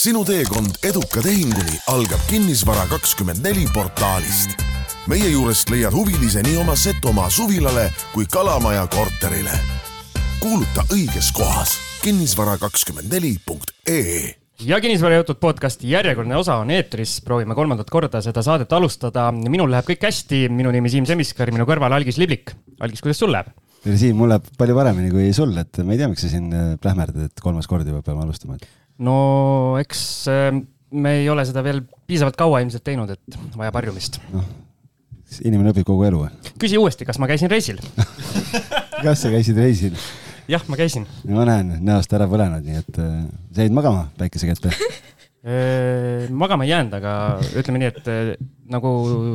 sinu teekond eduka tehinguni algab Kinnisvara kakskümmend neli portaalist. meie juurest leiad huvilise nii oma Setomaa suvilale kui Kalamaja korterile. kuuluta õiges kohas kinnisvara kakskümmend neli punkt ee ja kinnisvarajutud podcasti järjekordne osa on eetris, proovime kolmandat korda seda saadet alustada. minul läheb kõik hästi, minu nimi Siim Semiskar, minu kõrval Algis Liblik. Algis, kuidas sul läheb? tere Siim, mul läheb palju paremini kui sul, et ma ei tea, miks sa siin äh, plähmerdad, et kolmas kord juba peame alustama. No eks äh, me ei ole seda veel piisavalt kaua ilmselt teinud, et vajab harjumist. noh, inimene õpib kogu elu. küsi uuesti, kas ma käisin reisil kas sa käisid reisil? jah, ma käisin. ma näen näost ära põlenud, nii et äh, sa jäid magama päikese kätte magama ei jäänud, aga ütleme nii, et äh, nagu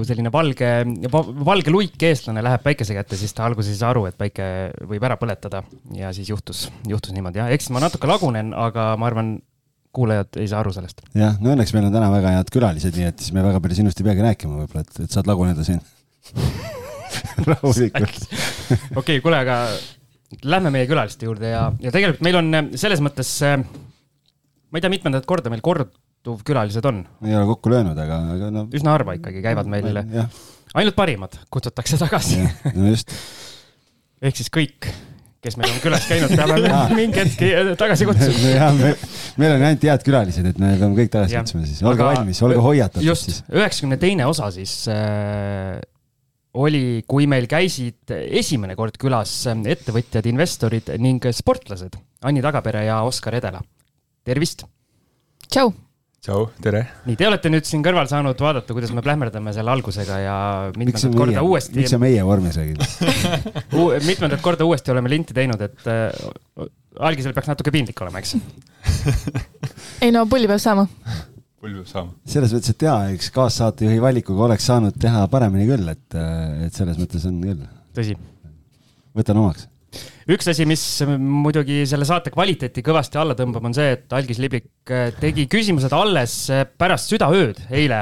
selline valge, valge luik eestlane läheb päikese kätte, siis ta alguses ei saa aru, et päike võib ära põletada ja siis juhtus, juhtus niimoodi jah, eks ma natuke lagunen, aga ma arvan, kuulajad ei saa aru sellest. jah, no õnneks meil on täna väga head külalised, nii et siis me väga palju sinust ei peagi rääkima võib-olla, et, et saad laguneda siin rahulikult. okei kuule, aga lähme meie külaliste juurde ja, ja tegelikult meil on äh, selles mõttes, äh, ma ei tea, mitmendat korda meil korduvkülalised on. ei ole kokku löönud, aga, aga no. üsna harva ikkagi käivad meil, ainult parimad kutsutakse tagasi. no just. ehk siis kõik, kes meil on külas käinud, peame mingi hetk äh, tagasi kutsuma jah, me, meil on ainult head külalised, et me peame kõik tagasi kutsuma siis, olge valmis, olge hoiatatud just, siis. üheksakümne teine osa siis äh, oli, kui meil käisid esimene kord külas ettevõtjad, investorid ning sportlased Anni Tagapere ja Oskar Edela. tervist! tšau! Tšau, tere! nii, te olete nüüd siin kõrval saanud vaadata, kuidas me plähmerdame selle algusega ja mitmendat korda meie, uuesti. miks sa meie vormis räägid mitmendat korda uuesti oleme linti teinud, et äh, algisel peaks natuke piinlik olema, eks ei no pulli peab saama pull peab saama. selles mõttes, et jaa, eks kaassaatejuhi valikuga oleks saanud teha paremini küll, et, et selles mõttes on küll. tõsi. võtan omaks üks asi, mis muidugi selle saate kvaliteeti kõvasti alla tõmbab, on see, et Algis Liblik tegi küsimused alles pärast südaööd eile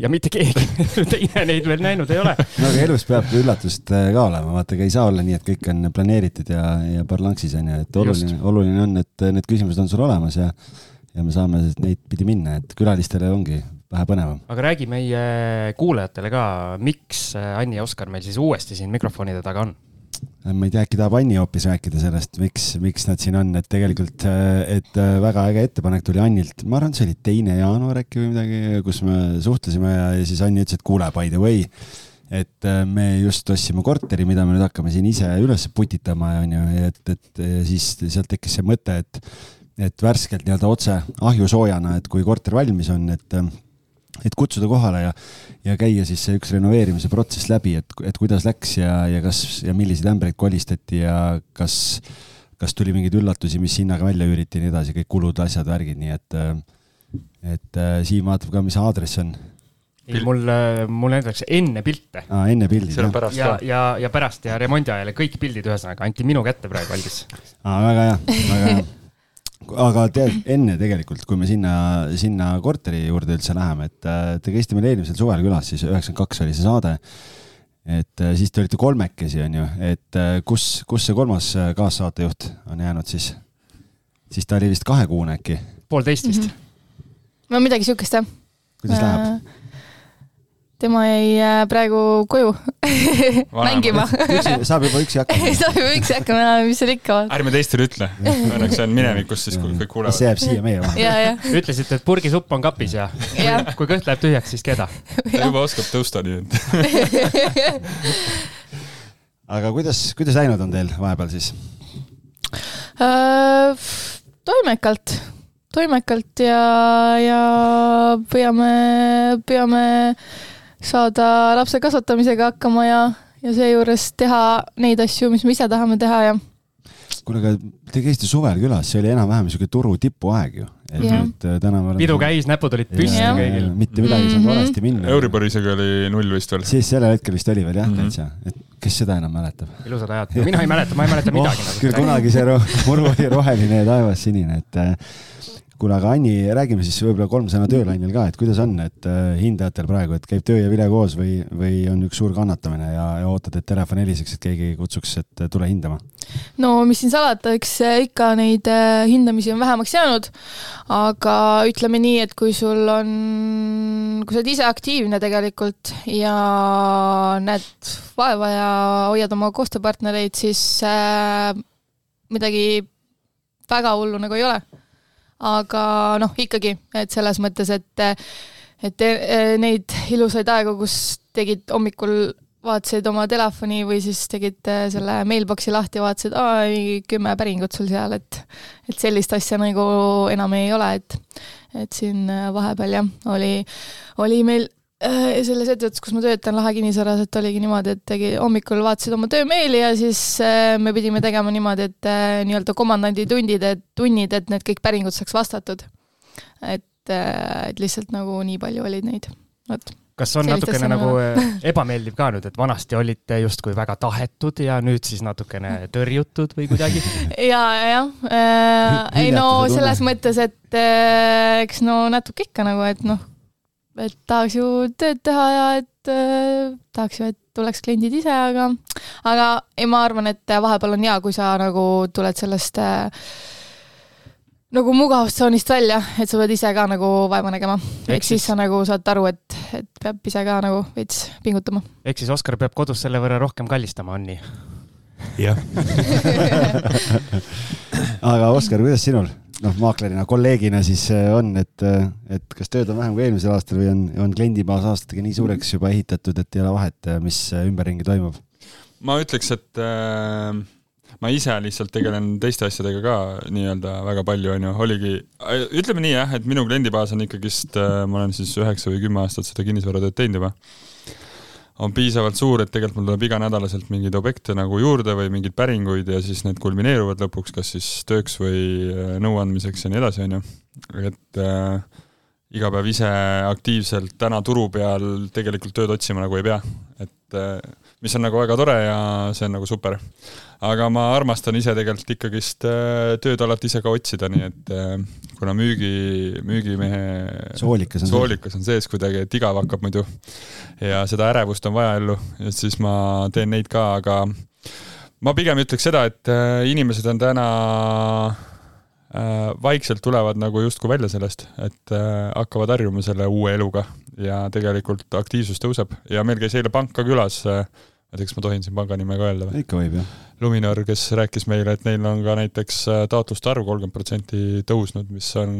ja mitte keegi teine neid veel näinud ei ole. no aga elus peab üllatust ka olema, vaata, ega ei saa olla nii, et kõik on planeeritud ja, ja parlanksis on ju, et oluline, oluline on, et need küsimused on sul olemas ja ja me saame neid pidi minna, et külalistele ongi vähe põnevam. aga räägi meie kuulajatele ka, miks Anni ja Oskar meil siis uuesti siin mikrofonide taga on? Ma ei tea, äkki tahab Anni hoopis rääkida sellest, miks, miks nad siin on, et tegelikult, et väga äge ettepanek tuli Annilt, ma arvan, et see oli teine jaanuar äkki või midagi, kus me suhtlesime ja, ja siis Anni ütles, et kuule, by the way, et me just ostsime korteri, mida me nüüd hakkame siin ise üles putitama, onju, et, et siis sealt tekkis see mõte, et et värskelt nii-öelda otse ahjusoojana, et kui korter valmis on, et, et kutsuda kohale ja, ja käia siis see üks renoveerimise protsess läbi, et, et kuidas läks ja, ja kas ja milliseid ämbreid kolistati ja kas, kas tuli mingeid üllatusi, mis hinnaga välja üüriti ja nii edasi, kõik kulud, asjad, värgid, nii et, et Siim vaatab ka, mis aadress on ei, mul, mul näidatakse enne pilte. aa, enne pildid, jah. ja, ja, ja pärast ja remondi ajal ja kõik pildid, ühesõnaga anti minu kätte praegu algis. aa, väga hea, väga hea aga tead, enne tegelikult, kui me sinna, sinna korteri juurde üldse läheme, et äh, te käisite meil eelmisel suvel külas, siis üheksakümmend kaks oli see saade. et äh, siis te olite kolmekesi, on ju, et äh, kus, kus see kolmas kaassaatejuht on jäänud siis? siis ta oli vist kahekuune äkki? poolteist vist mm. -hmm. no midagi siukest jah. kuidas äh... läheb? Tema jäi äh, praegu koju mängima saab juba üksi hakkama saab juba üksi hakkama, mis seal ikka. ärme teistele ütle, õnneks see on minevikus, siis kui kõik kuulevad. see jääb siia meie vahele. ütlesite, et purgisupp on kapis ja kui kõht läheb tühjaks, siis keda? ta juba oskab tõusta, nii et aga kuidas, kuidas läinud on teil vahepeal siis uh,? toimekalt, toimekalt ja, ja püüame, püüame saada lapse kasvatamisega hakkama ja, ja seejuures teha neid asju, mis me ise tahame teha ja. kuule, aga te käisite suvel külas, see oli enam-vähem niisugune turu tipuaeg ju. et yeah. nüüd äh, täna me oleme. pidu käis, näpud olid püsti yeah. kõigil. mitte midagi ei saanud mhm. valesti minna. Euriborisega oli null vist veel. siis sellel hetkel vist oli veel jah mm, -hmm. täitsa, et kes seda enam mäletab? ilusad ajad, mina ei mäleta, ma ei mäleta midagi oh, nagu. küll kunagi see muru oli roheline ja taevas sinine, et äh, kuule, aga Anni, räägime siis võib-olla kolm sõna töölainel ka, et kuidas on, et äh, hindajatel praegu, et käib töö ja vile koos või, või on üks suur kannatamine ja, ja ootad, et telefon heliseks, et keegi kutsuks, et tule hindama? no mis siin salata, eks ikka neid hindamisi on vähemaks jäänud, aga ütleme nii, et kui sul on, kui sa oled ise aktiivne tegelikult ja näed vaeva ja hoiad oma koostööpartnereid, siis äh, midagi väga hullu nagu ei ole. Aga noh, ikkagi, et selles mõttes, et et e, neid ilusaid aegu, kus tegid hommikul vaatasid oma telefoni või siis tegid e, selle mailbox'i lahti vaatasid, aa, kümme päringut sul seal, et et sellist asja nagu enam ei ole, et et siin vahepeal jah, oli, oli meil selles ettevõttes, kus ma töötan, Lahe kinnisvaras, et oligi niimoodi, et tegi, hommikul vaatasid oma töömeili ja siis äh, me pidime tegema niimoodi, et äh, nii-öelda komandandi tundid, et tunnid, et need kõik päringud saaks vastatud. et, et lihtsalt nagu nii palju olid neid, vot kas on natukene nagu ebameeldiv ka nüüd, et vanasti olite justkui väga tahetud ja nüüd siis natukene tõrjutud või kuidagi? ja, jah äh,, ei no selles mõttes, et äh, eks no natuke ikka nagu, et noh, et tahaks ju tööd teha ja et äh, tahaks ju, et tuleks kliendid ise, aga, aga ei, ma arvan, et vahepeal on hea, kui sa nagu tuled sellest äh, nagu mugavustsoonist välja, et sa pead ise ka nagu vaeva nägema. ehk siis sa nagu saad aru, et, et peab ise ka nagu veits pingutama. ehk siis Oskar peab kodus selle võrra rohkem kallistama, on nii? jah aga Oskar, kuidas sinul? Noh, maaklerina, kolleegina siis äh, on, et, äh, et kas tööd on vähem kui eelmisel aastal või on, on kliendibaas aastatega nii suureks juba ehitatud, et ei ole vahet, äh, mis ümberringi toimub? ma ütleks, et äh, ma ise lihtsalt tegelen teiste asjadega ka nii-öelda väga palju, on ju, oligi, ütleme nii jah, et minu kliendibaas on ikkagist, ma olen siis üheksa või kümme aastat seda kinnisvaratööd teinud juba on piisavalt suur, et tegelikult mul tuleb iganädalaselt mingeid objekte nagu juurde või mingeid päringuid ja siis need kulmineeruvad lõpuks kas siis tööks või äh, nõuandmiseks ja nii edasi, on ju. et äh, iga päev ise aktiivselt täna turu peal tegelikult tööd otsima nagu ei pea, et äh, mis on nagu väga tore ja see on nagu super. aga ma armastan ise tegelikult ikkagist äh, tööd alati ise ka otsida, nii et äh, kuna müügi, müügimehe soolikas on, soolikas on sees kuidagi, et igav hakkab muidu ja seda ärevust on vaja ellu, et siis ma teen neid ka, aga ma pigem ütleks seda, et äh, inimesed on täna vaikselt tulevad nagu justkui välja sellest, et hakkavad harjuma selle uue eluga ja tegelikult aktiivsus tõuseb ja meil käis eile pank ka külas äh, et eks ma tohin siin panga nime ka öelda või? ikka võib, jah. Luminor, kes rääkis meile, et neil on ka näiteks äh, taotluste arv kolmkümmend protsenti tõusnud, mis on,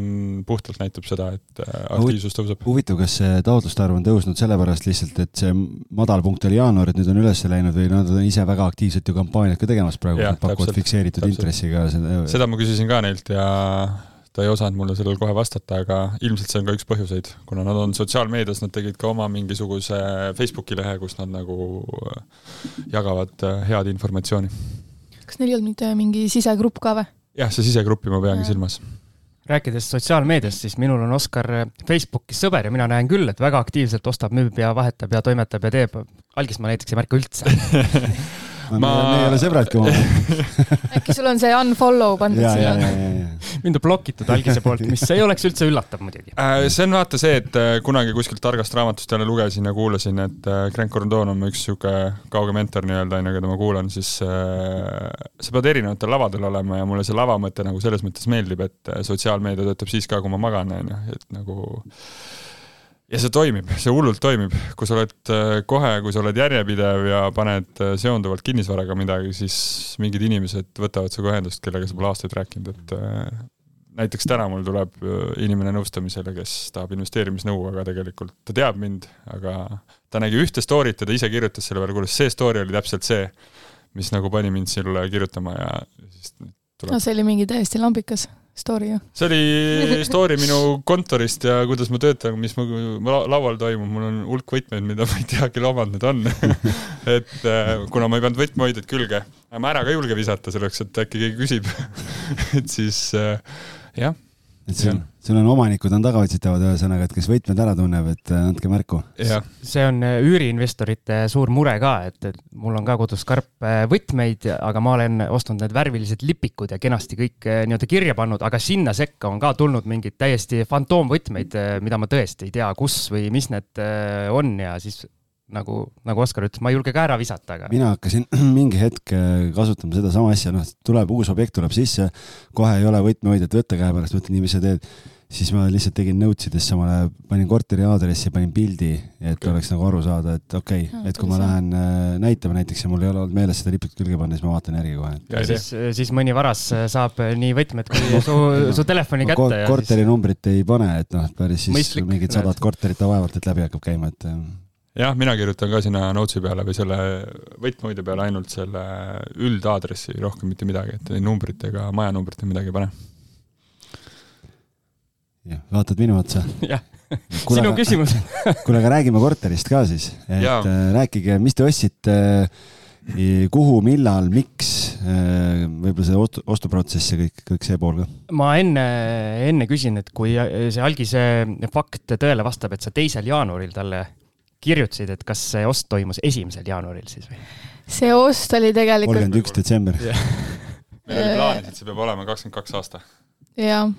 puhtalt näitab seda, et äh, aktiivsus tõuseb. huvitav, kas see taotluste arv on tõusnud sellepärast lihtsalt, et see madalpunkt oli jaanuar, et nüüd on üles läinud või nad on ise väga aktiivselt ju kampaaniat ka tegemas praegu, pakuvad fikseeritud täpselt. intressiga seda. seda ma küsisin ka neilt ja ta ei osanud mulle sellele kohe vastata, aga ilmselt see on ka üks põhjuseid, kuna nad on sotsiaalmeedias, nad tegid ka oma mingisuguse Facebooki lehe, kus nad nagu äh, jagavad äh, head informatsiooni. kas neil ei olnud mingi sisegrupp ka või? jah, see sisegruppi ma peangi silmas rääkides sotsiaalmeediast, siis minul on Oskar Facebookis sõber ja mina näen küll, et väga aktiivselt ostab, müüb ja vahetab ja toimetab ja teeb. algis ma näiteks ei märka üldse ma, me ei ole sõbradki omavahel äkki sul on see unfollow pandud sinna? mind on blokitud algise poolt, mis ei oleks üldse üllatav muidugi äh,. see on vaata see, et äh, kunagi kuskilt targast raamatust jälle lugesin ja kuulasin, et äh, Grant Cardone on üks sihuke kauge mentor nii-öelda, onju, keda ma kuulan, siis äh, sa pead erinevatel lavadel olema ja mulle see lava mõte nagu selles mõttes meeldib, et äh, sotsiaalmeedia töötab siis ka, kui ma magan, onju, et nagu ja see toimib, see hullult toimib, kui sa oled äh, kohe, kui sa oled järjepidev ja paned äh, seonduvalt kinnisvaraga midagi, siis mingid inimesed võtavad sinuga ühendust, kellega sa pole aastaid rääkinud, et äh, näiteks täna mul tuleb inimene nõustamisele, kes tahab investeerimisnõu, aga tegelikult ta teab mind, aga ta nägi ühte story't ja ta ise kirjutas selle peale, kuule, see story oli täpselt see, mis nagu pani mind sulle kirjutama ja siis tuleb. no see oli mingi täiesti lambikas story ju. see oli story minu kontorist ja kuidas ma töötan, mis mu laual toimub, mul on hulk võtmeid, mida ma ei tea, kelle omad need on et äh, kuna ma ei pannud võtmehoidjaid külge, ma ära ka ei julge visata selleks, et äkki keegi küsib et siis äh, jah. et see on, sul on omanikud on tagaotsitavad, ühesõnaga, et kes võtmed ära tunneb, et äh, andke märku. see on äh, üüriinvestorite suur mure ka, et, et mul on ka kodus karp äh, võtmeid, aga ma olen ostnud need värvilised lipikud ja kenasti kõik nii-öelda kirja pannud, aga sinna sekka on ka tulnud mingeid täiesti fantoomvõtmeid, mida ma tõesti ei tea, kus või mis need on ja siis nagu, nagu Oskar ütles, ma ei julge ka ära visata, aga. mina hakkasin mingi hetk kasutama sedasama asja, noh, tuleb uus objekt tuleb sisse, kohe ei ole võtmehoidjat võtta käe pärast, mõtled nii, mis sa teed siis ma lihtsalt tegin notes idesse samale, panin korteri aadressi, panin pildi, et okay. oleks nagu aru saada, et okei okay, et kui ma lähen äh, näitama näiteks ja mul ei ole olnud meeles seda liput külge panna, siis ma vaatan järgi kohe. ja siis, siis mõni varas saab nii võtmed kui su, su telefoni kätte ko. korterinumbrit siis... ei pane, et noh, päris siis Mõistlik, mingid sadat korterit ta vaevalt, et läbi hakkab käima, et jah, mina kirjutan ka sinna notes'i peale või selle võtmehoidja peale ainult selle üldaadressi, rohkem mitte midagi, et numbrit ega majanumbrit või midagi ei pane jah, vaatad minu otsa. jah, sinu küsimus kuule, aga räägime korterist ka siis, et ja. Äh, rääkige, mis te ostsite, kuhu, millal, miks, äh, võib-olla see ostu, ostuprotsess ja kõik, kõik see pool ka. ma enne, enne küsin, et kui see algise fakt tõele vastab, et sa teisel jaanuaril talle kirjutasid, et kas see ost toimus esimesel jaanuaril siis või? see ost oli tegelikult. kolmkümmend üks detsember. meil oli plaanis, et see peab olema kakskümmend kaks aasta. jah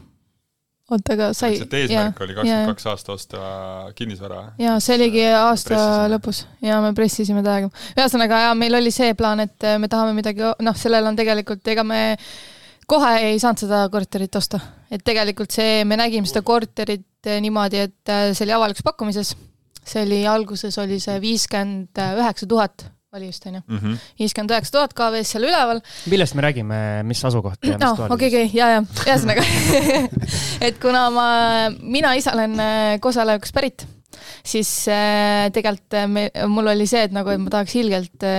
oota, aga sai. et eesmärk oli kakskümmend kaks aasta osta kinnisvara. ja see oligi aasta lõpus ja me pressisime täiega. ühesõnaga ja meil oli see plaan, et me tahame midagi, noh, sellel on tegelikult, ega me kohe ei saanud seda korterit osta, et tegelikult see, me nägime seda korterit niimoodi, et see oli avalikus pakkumises. see oli, alguses oli see viiskümmend üheksa tuhat oli just, on ju. Mhm. viiskümmend üheksa tuhat KV-s seal üleval. millest me räägime, mis asukoht ja mis no, toal? okei, okei, ja, ja, ühesõnaga et kuna ma, mina ise olen äh, Kosaleukast pärit, siis äh, tegelikult äh, me, mul oli see, et nagu, et ma tahaks ilgelt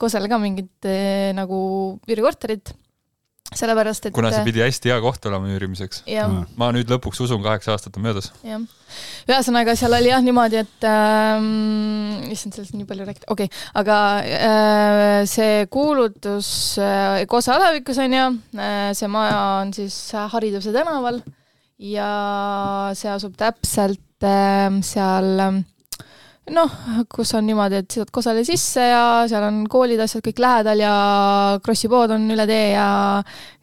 Kosele ka mingit nagu üürikorterit sellepärast, et kuna see pidi hästi hea koht olema üürimiseks. ma nüüd lõpuks usun, kaheksa aastat on möödas. jah, ühesõnaga seal oli jah niimoodi, et ähm, issand, sellest nii palju rääkida, okei okay., aga äh, see kuulutus äh, Kosa alevikus on ju äh,, see maja on siis Hariduse tänaval ja see asub täpselt äh, seal äh, noh, kus on niimoodi, et sõidad Kosale sisse ja seal on koolid, asjad kõik lähedal ja Krossi pood on üle tee ja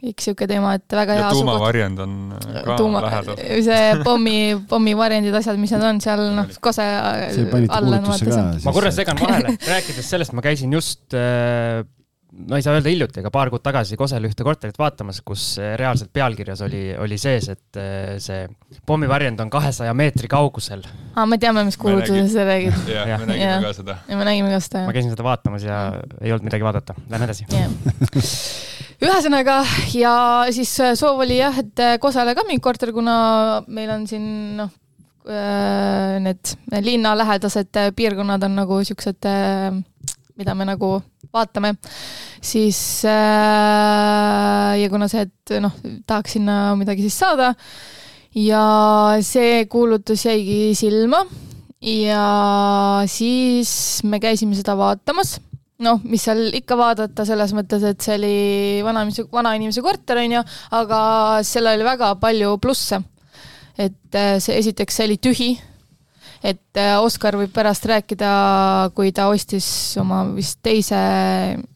kõik niisugune teema, et väga ja hea tuumavarjend on ka Tuuma, lähedal. see pommi, pommivarjendid, asjad, mis need on seal, noh, Kose all on vaata see. ma korra segan vahele, rääkides sellest, ma käisin just äh, ma ei saa öelda hiljuti, aga paar kuud tagasi Kosel ühte korterit vaatamas, kus eh, reaalselt pealkirjas oli, oli sees, et eh, see pommivarjend on kahesaja meetri kaugusel. aa, me teame, mis kuulutusest sa räägid. jah, me nägime ja. ka seda. ja me nägime ka seda, jah. ma käisin seda vaatamas ja ei olnud midagi vaadata. Lähme edasi ühesõnaga, ja siis eh, soov oli jah, et Kosele ka mingi korter, kuna meil on siin noh, need linnalähedased piirkonnad on nagu siuksed mida me nagu vaatame, siis äh, ja kuna see, et noh, tahaks sinna midagi siis saada ja see kuulutus jäigi silma ja siis me käisime seda vaatamas noh, mis seal ikka vaadata, selles mõttes, et see oli vanainimese, vanainimese korter, on ju, aga seal oli väga palju plusse. et äh, see, esiteks see oli tühi, et äh, Oskar võib pärast rääkida, kui ta ostis oma vist teise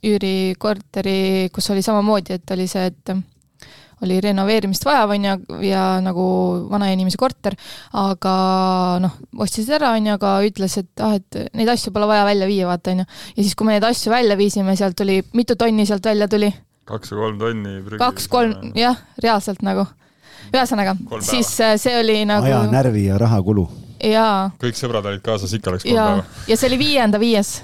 üürikorteri, kus oli samamoodi, et oli see, et oli renoveerimist vaja, on ju, ja nagu vanainimese korter, aga noh, ostis ära, on ju, aga ütles, et ah, et neid asju pole vaja välja viia, vaata, on ju. ja siis, kui me neid asju välja viisime, sealt tuli, mitu tonni sealt välja tuli? kaks või kolm tonni. kaks-kolm, jah, reaalselt nagu. ühesõnaga, siis äh, see oli nagu aja, närvi ja rahakulu jaa. Kõik sõbrad olid kaasas, ikka läks kolm päeva. ja see oli viienda viies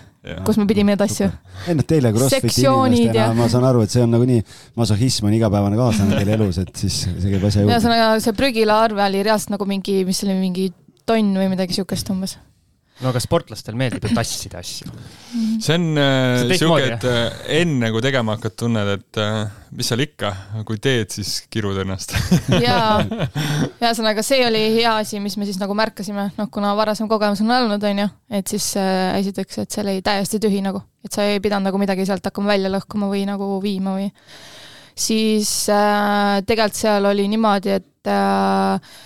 kus me pidime neid asju. ei noh, teile Crossfiti inimestena ja... ma saan aru, et see on nagunii, masohhism on igapäevane kaaslane teil elus, et siis see käib asja juurde. ühesõnaga, see prügila arve oli reaalselt nagu mingi, mis see oli, mingi tonn või midagi siukest umbes no aga sportlastel meeldib ju tassida asju. see on äh, siuke, et äh, enne kui tegema hakkad, tunned, et äh, mis seal ikka, kui teed, siis kirud ennast. Jaa, ühesõnaga see oli hea asi, mis me siis nagu märkasime, noh, kuna varasem kogemus on olnud, on ju, et siis äh, esiteks, et see oli täiesti tühi nagu, et sa ei pidanud nagu midagi sealt hakkama välja lõhkuma või nagu viima või. Siis äh, tegelikult seal oli niimoodi, et äh,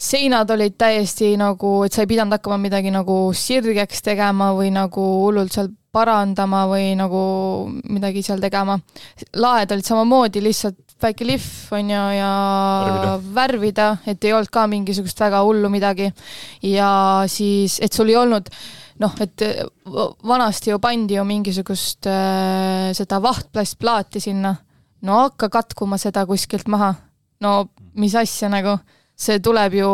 seinad olid täiesti nagu, et sa ei pidanud hakkama midagi nagu sirgeks tegema või nagu hullult seal parandama või nagu midagi seal tegema. laed olid samamoodi, lihtsalt väike lihv, on ju, ja värvida. värvida, et ei olnud ka mingisugust väga hullu midagi. ja siis, et sul ei olnud noh, et vanasti ju pandi ju mingisugust äh, seda vahtplastplaati sinna. no hakka katkuma seda kuskilt maha. no mis asja nagu see tuleb ju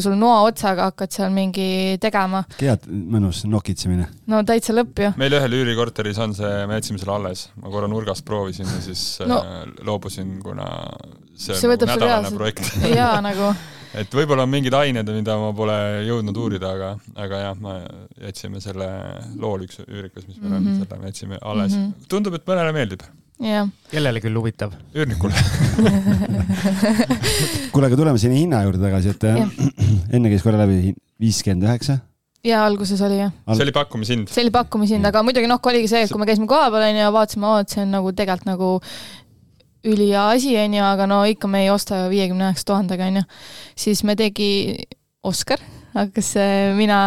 sul noa otsaga hakkad seal mingi tegema. head mõnus nokitsemine. no täitsa lõpp ju. meil ühel üürikorteris on see, me jätsime selle alles, ma korra nurgast proovisin ja siis no, äh, loobusin, kuna see, see on nagu nädalane projekt. jaa, nagu et võib-olla on mingid ained, mida ma pole jõudnud uurida, aga, aga jah, me jätsime selle lool üks üürikas, mis meil mm -hmm. on, selle me jätsime alles mm. -hmm. tundub, et mõnele meeldib kellele küll huvitav? üürnikule kuule, aga tuleme sinna hinna juurde tagasi, et ja. enne käis korra läbi viiskümmend üheksa. ja alguses oli jah Al. see oli pakkumishind. see oli pakkumishind, aga muidugi noh, oligi see, et kui me käisime kohapeal onju ja vaatasime, oo, et see on nagu tegelikult nagu ülihea asi onju, aga no ikka me ei osta ju viiekümne üheksa tuhandega onju. siis me tegi Oskar hakkas mina,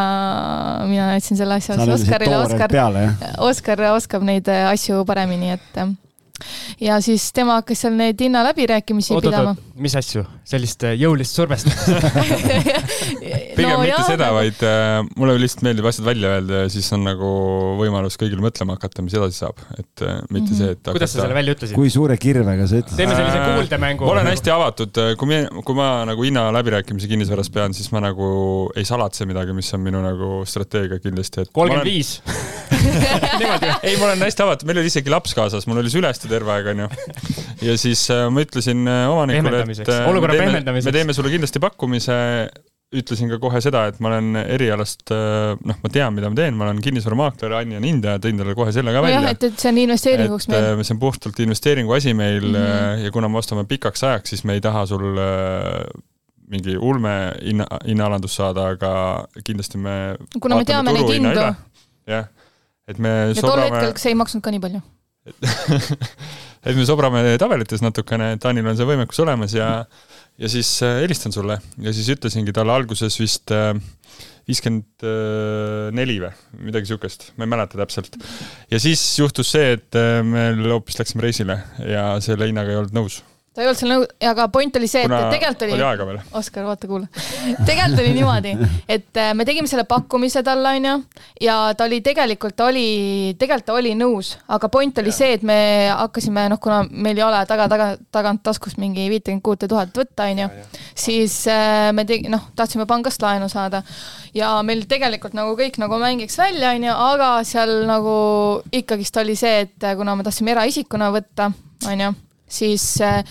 mina jätsin selle asja Oskarile, Oskar, Oskar oskab neid asju paremini, et ja siis tema hakkas seal neid hinnaläbirääkimisi pidama. mis asju? sellist äh, jõulist survestamist pigem no, mitte jah, seda, vaid äh, mulle lihtsalt meeldib asjad välja öelda ja siis on nagu võimalus kõigil mõtlema hakata, mis edasi saab, et äh, mitte mm -hmm. see, et kuidas hakata... sa selle välja ütlesid? kui suure kirvega sa ütlesid? teeme sellise kuuldemängu. ma olen hästi avatud, äh, kui me, kui ma nagu hinnaläbirääkimisi kinnisvaras pean, siis ma nagu ei salatse midagi, mis on minu nagu strateegia kindlasti, et kolmkümmend viis ei, ma olen hästi avatud, meil oli isegi laps kaasas, mul oli Süleste terve aeg, onju. ja siis äh, ma ütlesin äh, omanikule, et äh, olukorra pehmendamiseks. me teeme sulle kindlasti pakkumise ütlesin ka kohe seda, et ma olen erialast, noh, ma tean, mida ma teen, ma olen kinnisvaramaakler, Anni on hindaja, tõin talle kohe selle ka välja. jah, et, et see on investeeringuks et, meil. see on puhtalt investeeringu asi meil mm -hmm. ja kuna me ostame pikaks ajaks, siis me ei taha sul mingi ulme hinna, hinnaalandust saada, aga kindlasti me kuna me teame neid hindu. jah, et me ja sobrame... tol hetkel see ei maksnud ka nii palju et me sobrame tabelites natukene, Taanil on see võimekus olemas ja ja siis äh, helistan sulle. Ja siis ütlesingi talle alguses vist äh, viiskümmend neli või? Midagi siukest, ma ei mäleta täpselt. ja siis juhtus see, et äh, me hoopis läksime reisile ja selle hinnaga ei olnud nõus ta ei olnud seal nõu-, aga point oli see, et tegelikult oli, oli, Oskar, vaata, kuula. tegelikult oli niimoodi, et äh, me tegime selle pakkumise talle, onju, ja ta oli tegelikult oli, tegelikult ta oli nõus, aga point oli ja. see, et me hakkasime, noh, kuna meil ei ole taga, taga, tagant taskust mingi viitekümmet kuute tuhat võtta, onju, siis äh, me tegi-, noh, tahtsime pangast laenu saada ja meil tegelikult nagu kõik nagu mängiks välja, onju, aga seal nagu ikkagist oli see, et äh, kuna me tahtsime eraisikuna võtta, onju siis äh,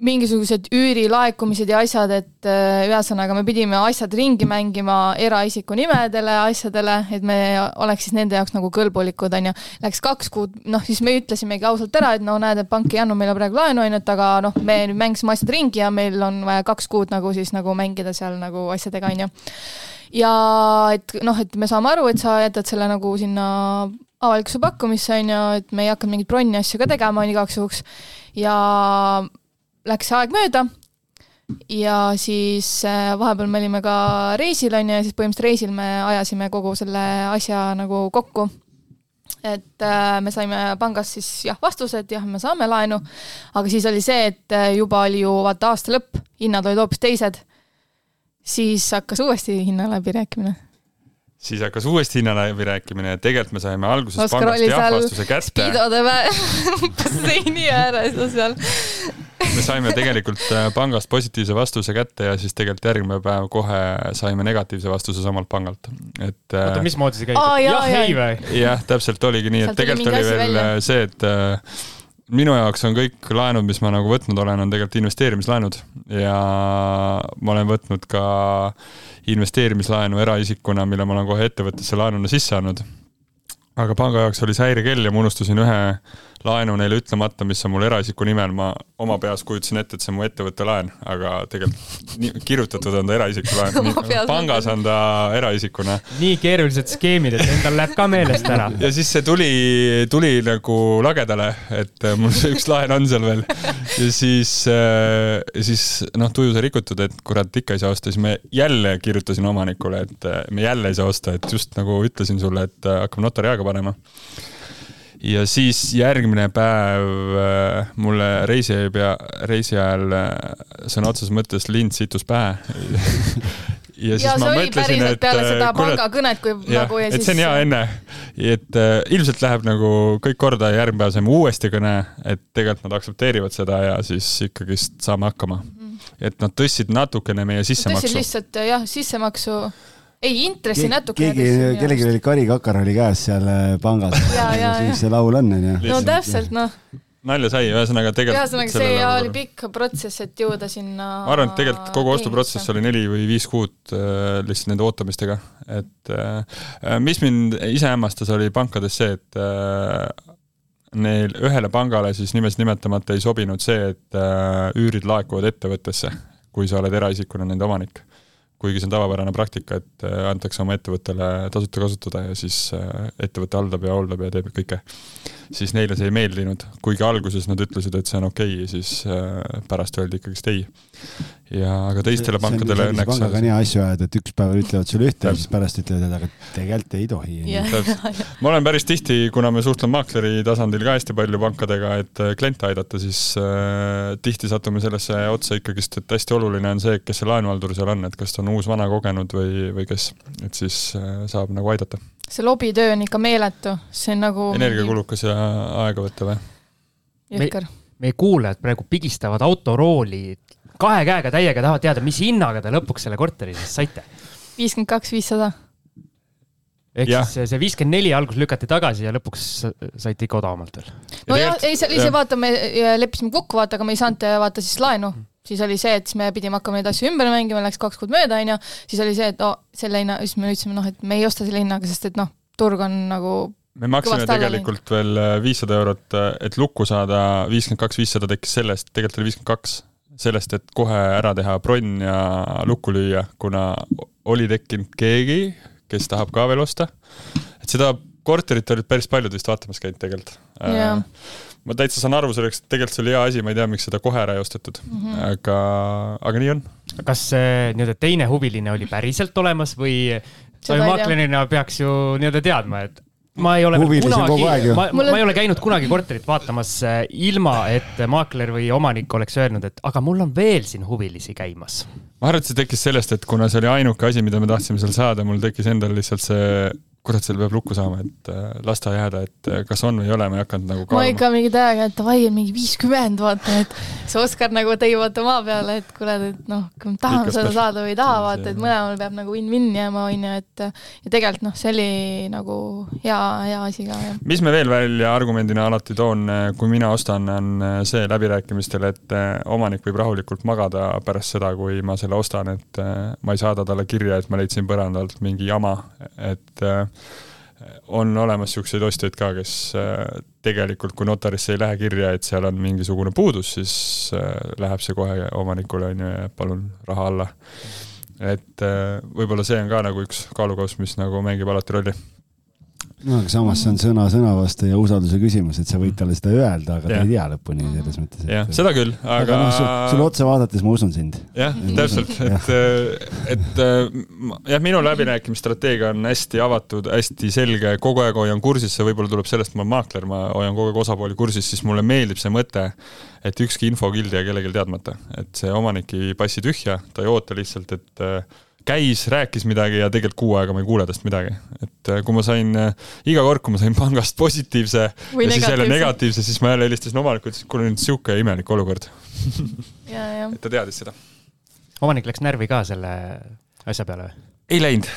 mingisugused üürilaekumised ja asjad, et äh, ühesõnaga me pidime asjad ringi mängima eraisiku nimedele, asjadele, et me oleks siis nende jaoks nagu kõlbulikud, on ju. Läks kaks kuud, noh siis me ütlesimegi ausalt ära, et no näed, et pank ei andnud meile praegu laenu, on ju, et aga noh, me nüüd mängisime asjad ringi ja meil on vaja kaks kuud nagu siis nagu mängida seal nagu asjadega, on ju. Ja et noh, et me saame aru, et sa jätad selle nagu sinna avalikkuse pakkumisse, on ju, et me ei hakanud mingeid bronni asju ka tegema, on igaks juhuks ja läks aeg mööda ja siis äh, vahepeal me olime ka reisil, on ju, ja siis põhimõtteliselt reisil me ajasime kogu selle asja nagu kokku. et äh, me saime pangast siis jah, vastused, jah, me saame laenu, aga siis oli see, et äh, juba oli ju vaata aasta lõpp, hinnad olid hoopis teised. Siis hakkas uuesti hinnaläbirääkimine siis hakkas uuesti hinnaläbirääkimine ja tegelikult me saime alguses Oskar pangast jah-vastuse kätte. Speedode basseini ääres ja seal. me saime tegelikult äh, pangast positiivse vastuse kätte ja siis tegelikult järgmine päev kohe saime negatiivse vastuse samalt pangalt, et. Äh, oota, mismoodi see käib? jah, ei või? jah, täpselt oligi nii, et tegelikult oli veel välja. Äh, see, et minu jaoks on kõik laenud, mis ma nagu võtnud olen, on tegelikult investeerimislaenud ja ma olen võtnud ka äh, investeerimislaenu eraisikuna, mille ma olen kohe ettevõttesse laenuna sisse andnud. aga panga jaoks oli see häirekell ja ma unustasin ühe laenu neile ütlemata, mis on mul eraisiku nimel, ma oma peas kujutasin ette, et see on mu ettevõtte laen, aga tegelikult kirjutatud on ta eraisiku laen. pangas on ta eraisikuna. nii keerulised skeemid, et endal läheb ka meelest ära. ja siis see tuli, tuli nagu lagedale, et mul see üks laen on seal veel. ja siis, äh, siis noh, tuju sai rikutud, et kurat, ikka ei saa osta, siis me jälle kirjutasin omanikule, et äh, me jälle ei saa osta, et just nagu ütlesin sulle, et äh, hakkame notari aega panema ja siis järgmine päev äh, mulle reisi pea, reisi ajal äh, sõna otseses mõttes lind situs pähe ja siis ja ma mõtlesin, et peale seda äh, pangakõnet, kui ja, nagu ja siis. et see on hea enne, et äh, ilmselt läheb nagu kõik korda ja järgmine päev saime uuesti kõne, et tegelikult nad aktsepteerivad seda ja siis ikkagist saame hakkama mm. -hmm. et nad tõstsid natukene meie sissemaksu. tõstsid lihtsalt jah, sissemaksu ei, intressi Ke natuke. keegi, kellelgi oli karikakar oli käes seal äh, pangas ja, ja, siis see laul on, onju. no täpselt, noh. nalja sai, ühesõnaga tegelikult. ühesõnaga, see nagu... oli pikk protsess, et jõuda sinna. ma arvan, et tegelikult kogu ostuprotsess oli neli või viis kuud äh, lihtsalt nende ootamistega, et äh, mis mind ise hämmastas, oli pankades see, et äh, neil ühele pangale siis nimesid nimetamata ei sobinud see, et äh, üürid laekuvad ettevõttesse, kui sa oled eraisikuna nende omanik kuigi see on tavapärane praktika, et äh, antakse oma ettevõttele tasuta kasutada ja siis äh, ettevõte haldab ja hooldab ja teeb kõike. Siis neile see ei meeldinud, kuigi alguses nad ütlesid, et see on okei okay,, siis äh, pärast öeldi ikkagist ei. ja aga teistele see, pankadele õnneks pangaga on hea asju ajada, et üks päev ütlevad sulle ühte ja siis pärast ütlevad, et aga tegelikult ei tohi. Yeah.. ma olen päris tihti, kuna me suhtleme maakleri tasandil ka hästi palju pankadega, et kliente aidata, siis äh, tihti satume sellesse otsa ikkagist, et hästi oluline on see, kes see laenuhaldur seal on, et kas ta on uus, vana, kogenud või, või kes, et siis äh, saab nagu aidata. See lobitöö on ikka meeletu, see on nagu energiakulukas ja aegavõttev, jah. jõhker. meie kuulajad praegu pigistavad autorooli kahe käega täiega, tahavad teada, mis hinnaga te lõpuks selle korteri siis saite? viiskümmend kaks, viissada ehk ja. siis see viiskümmend neli algus lükati tagasi ja lõpuks saite ikka odavamalt veel. nojah, ei, see oli see, vaata, me leppisime kokku, vaata, aga me ei saanud vaata siis laenu mm siis oli see, et siis me pidime hakkama neid asju ümber mängima, läks kaks kuud mööda, onju, siis oli see, et oh, selle hinna, siis me ütlesime, noh, et me ei osta selle hinnaga, sest et noh, turg on nagu me maksime tegelikult veel äh, viissada eurot, äh, et lukku saada, viiskümmend kaks, viissada tekkis sellest, tegelikult oli viiskümmend kaks, sellest, et kohe ära teha bronn ja lukku lüüa, kuna oli tekkinud keegi, kes tahab ka veel osta. et seda korterit olid päris paljud vist vaatamas käinud tegelikult. Yeah ma täitsa saan aru selleks, tegelikult see oli hea asi, ma ei tea, miks seda kohe ära ei ostetud mm, -hmm. aga, aga nii on. kas nii-öelda teine huviline oli päriselt olemas või sa ju maaklerina peaks ju nii-öelda teadma, et ma ei ole kunagi, ma, ma ei ole käinud kunagi korterit vaatamas äh, ilma, et maakler või omanik oleks öelnud, et aga mul on veel siin huvilisi käimas. ma arvan, et see tekkis sellest, et kuna see oli ainuke asi, mida me tahtsime seal saada, mul tekkis endal lihtsalt see kurat, seal peab lukku saama, et äh, las ta jääda, et äh, kas on või ei ole, ma ei hakanud nagu kaaluma. ma ikka mingi täiega, et davai, mingi viiskümmend, vaata, et see Oskar nagu tõi vaata maa peale, et kuule, et noh, kui me tahame seda saada või ei taha, vaata, et mõlemal peab nagu win-win jääma, on ju, et ja tegelikult noh, see oli nagu hea, hea asi ka, mis me veel välja argumendina alati toon, kui mina ostan, on see läbirääkimistel, et äh, omanik võib rahulikult magada pärast seda, kui ma selle ostan, et ma ei saada talle kirja, et ma leidsin põrandalt mingi jama, et on olemas niisuguseid ostjaid ka, kes äh, tegelikult, kui notarisse ei lähe kirja, et seal on mingisugune puudus, siis äh, läheb see kohe omanikule, on ju, ja palun raha alla. et äh, võib-olla see on ka nagu üks kaalukauss, mis nagu mängib alati rolli no aga samas see on sõna sõna vastu ja usalduse küsimus, et sa võid talle seda öelda, aga ta ei tea lõpuni selles mõttes. jah, seda küll, aga, aga. noh, sulle otsa vaadates ma usun sind. jah, täpselt, et, et jah, minu läbirääkimisstrateegia on hästi avatud, hästi selge, kogu aeg hoian kursis, see võib-olla tuleb sellest, ma olen maakler, ma hoian kogu aeg osapooli kursis, siis mulle meeldib see mõte, et ükski infokild jää kellelgi teadmata, et see omanik ei passi tühja, ta ei oota lihtsalt, et käis, rääkis midagi ja tegelikult kuu aega ma ei kuule tast midagi. et äh, kui ma sain, äh, iga kord, kui ma sain pangast positiivse Või ja siis jälle negatiivse, siis ma jälle helistasin omanikule, ütlesin, et kuule nüüd sihuke imelik olukord et ta teadis seda. omanik läks närvi ka selle asja peale või? ei läinud.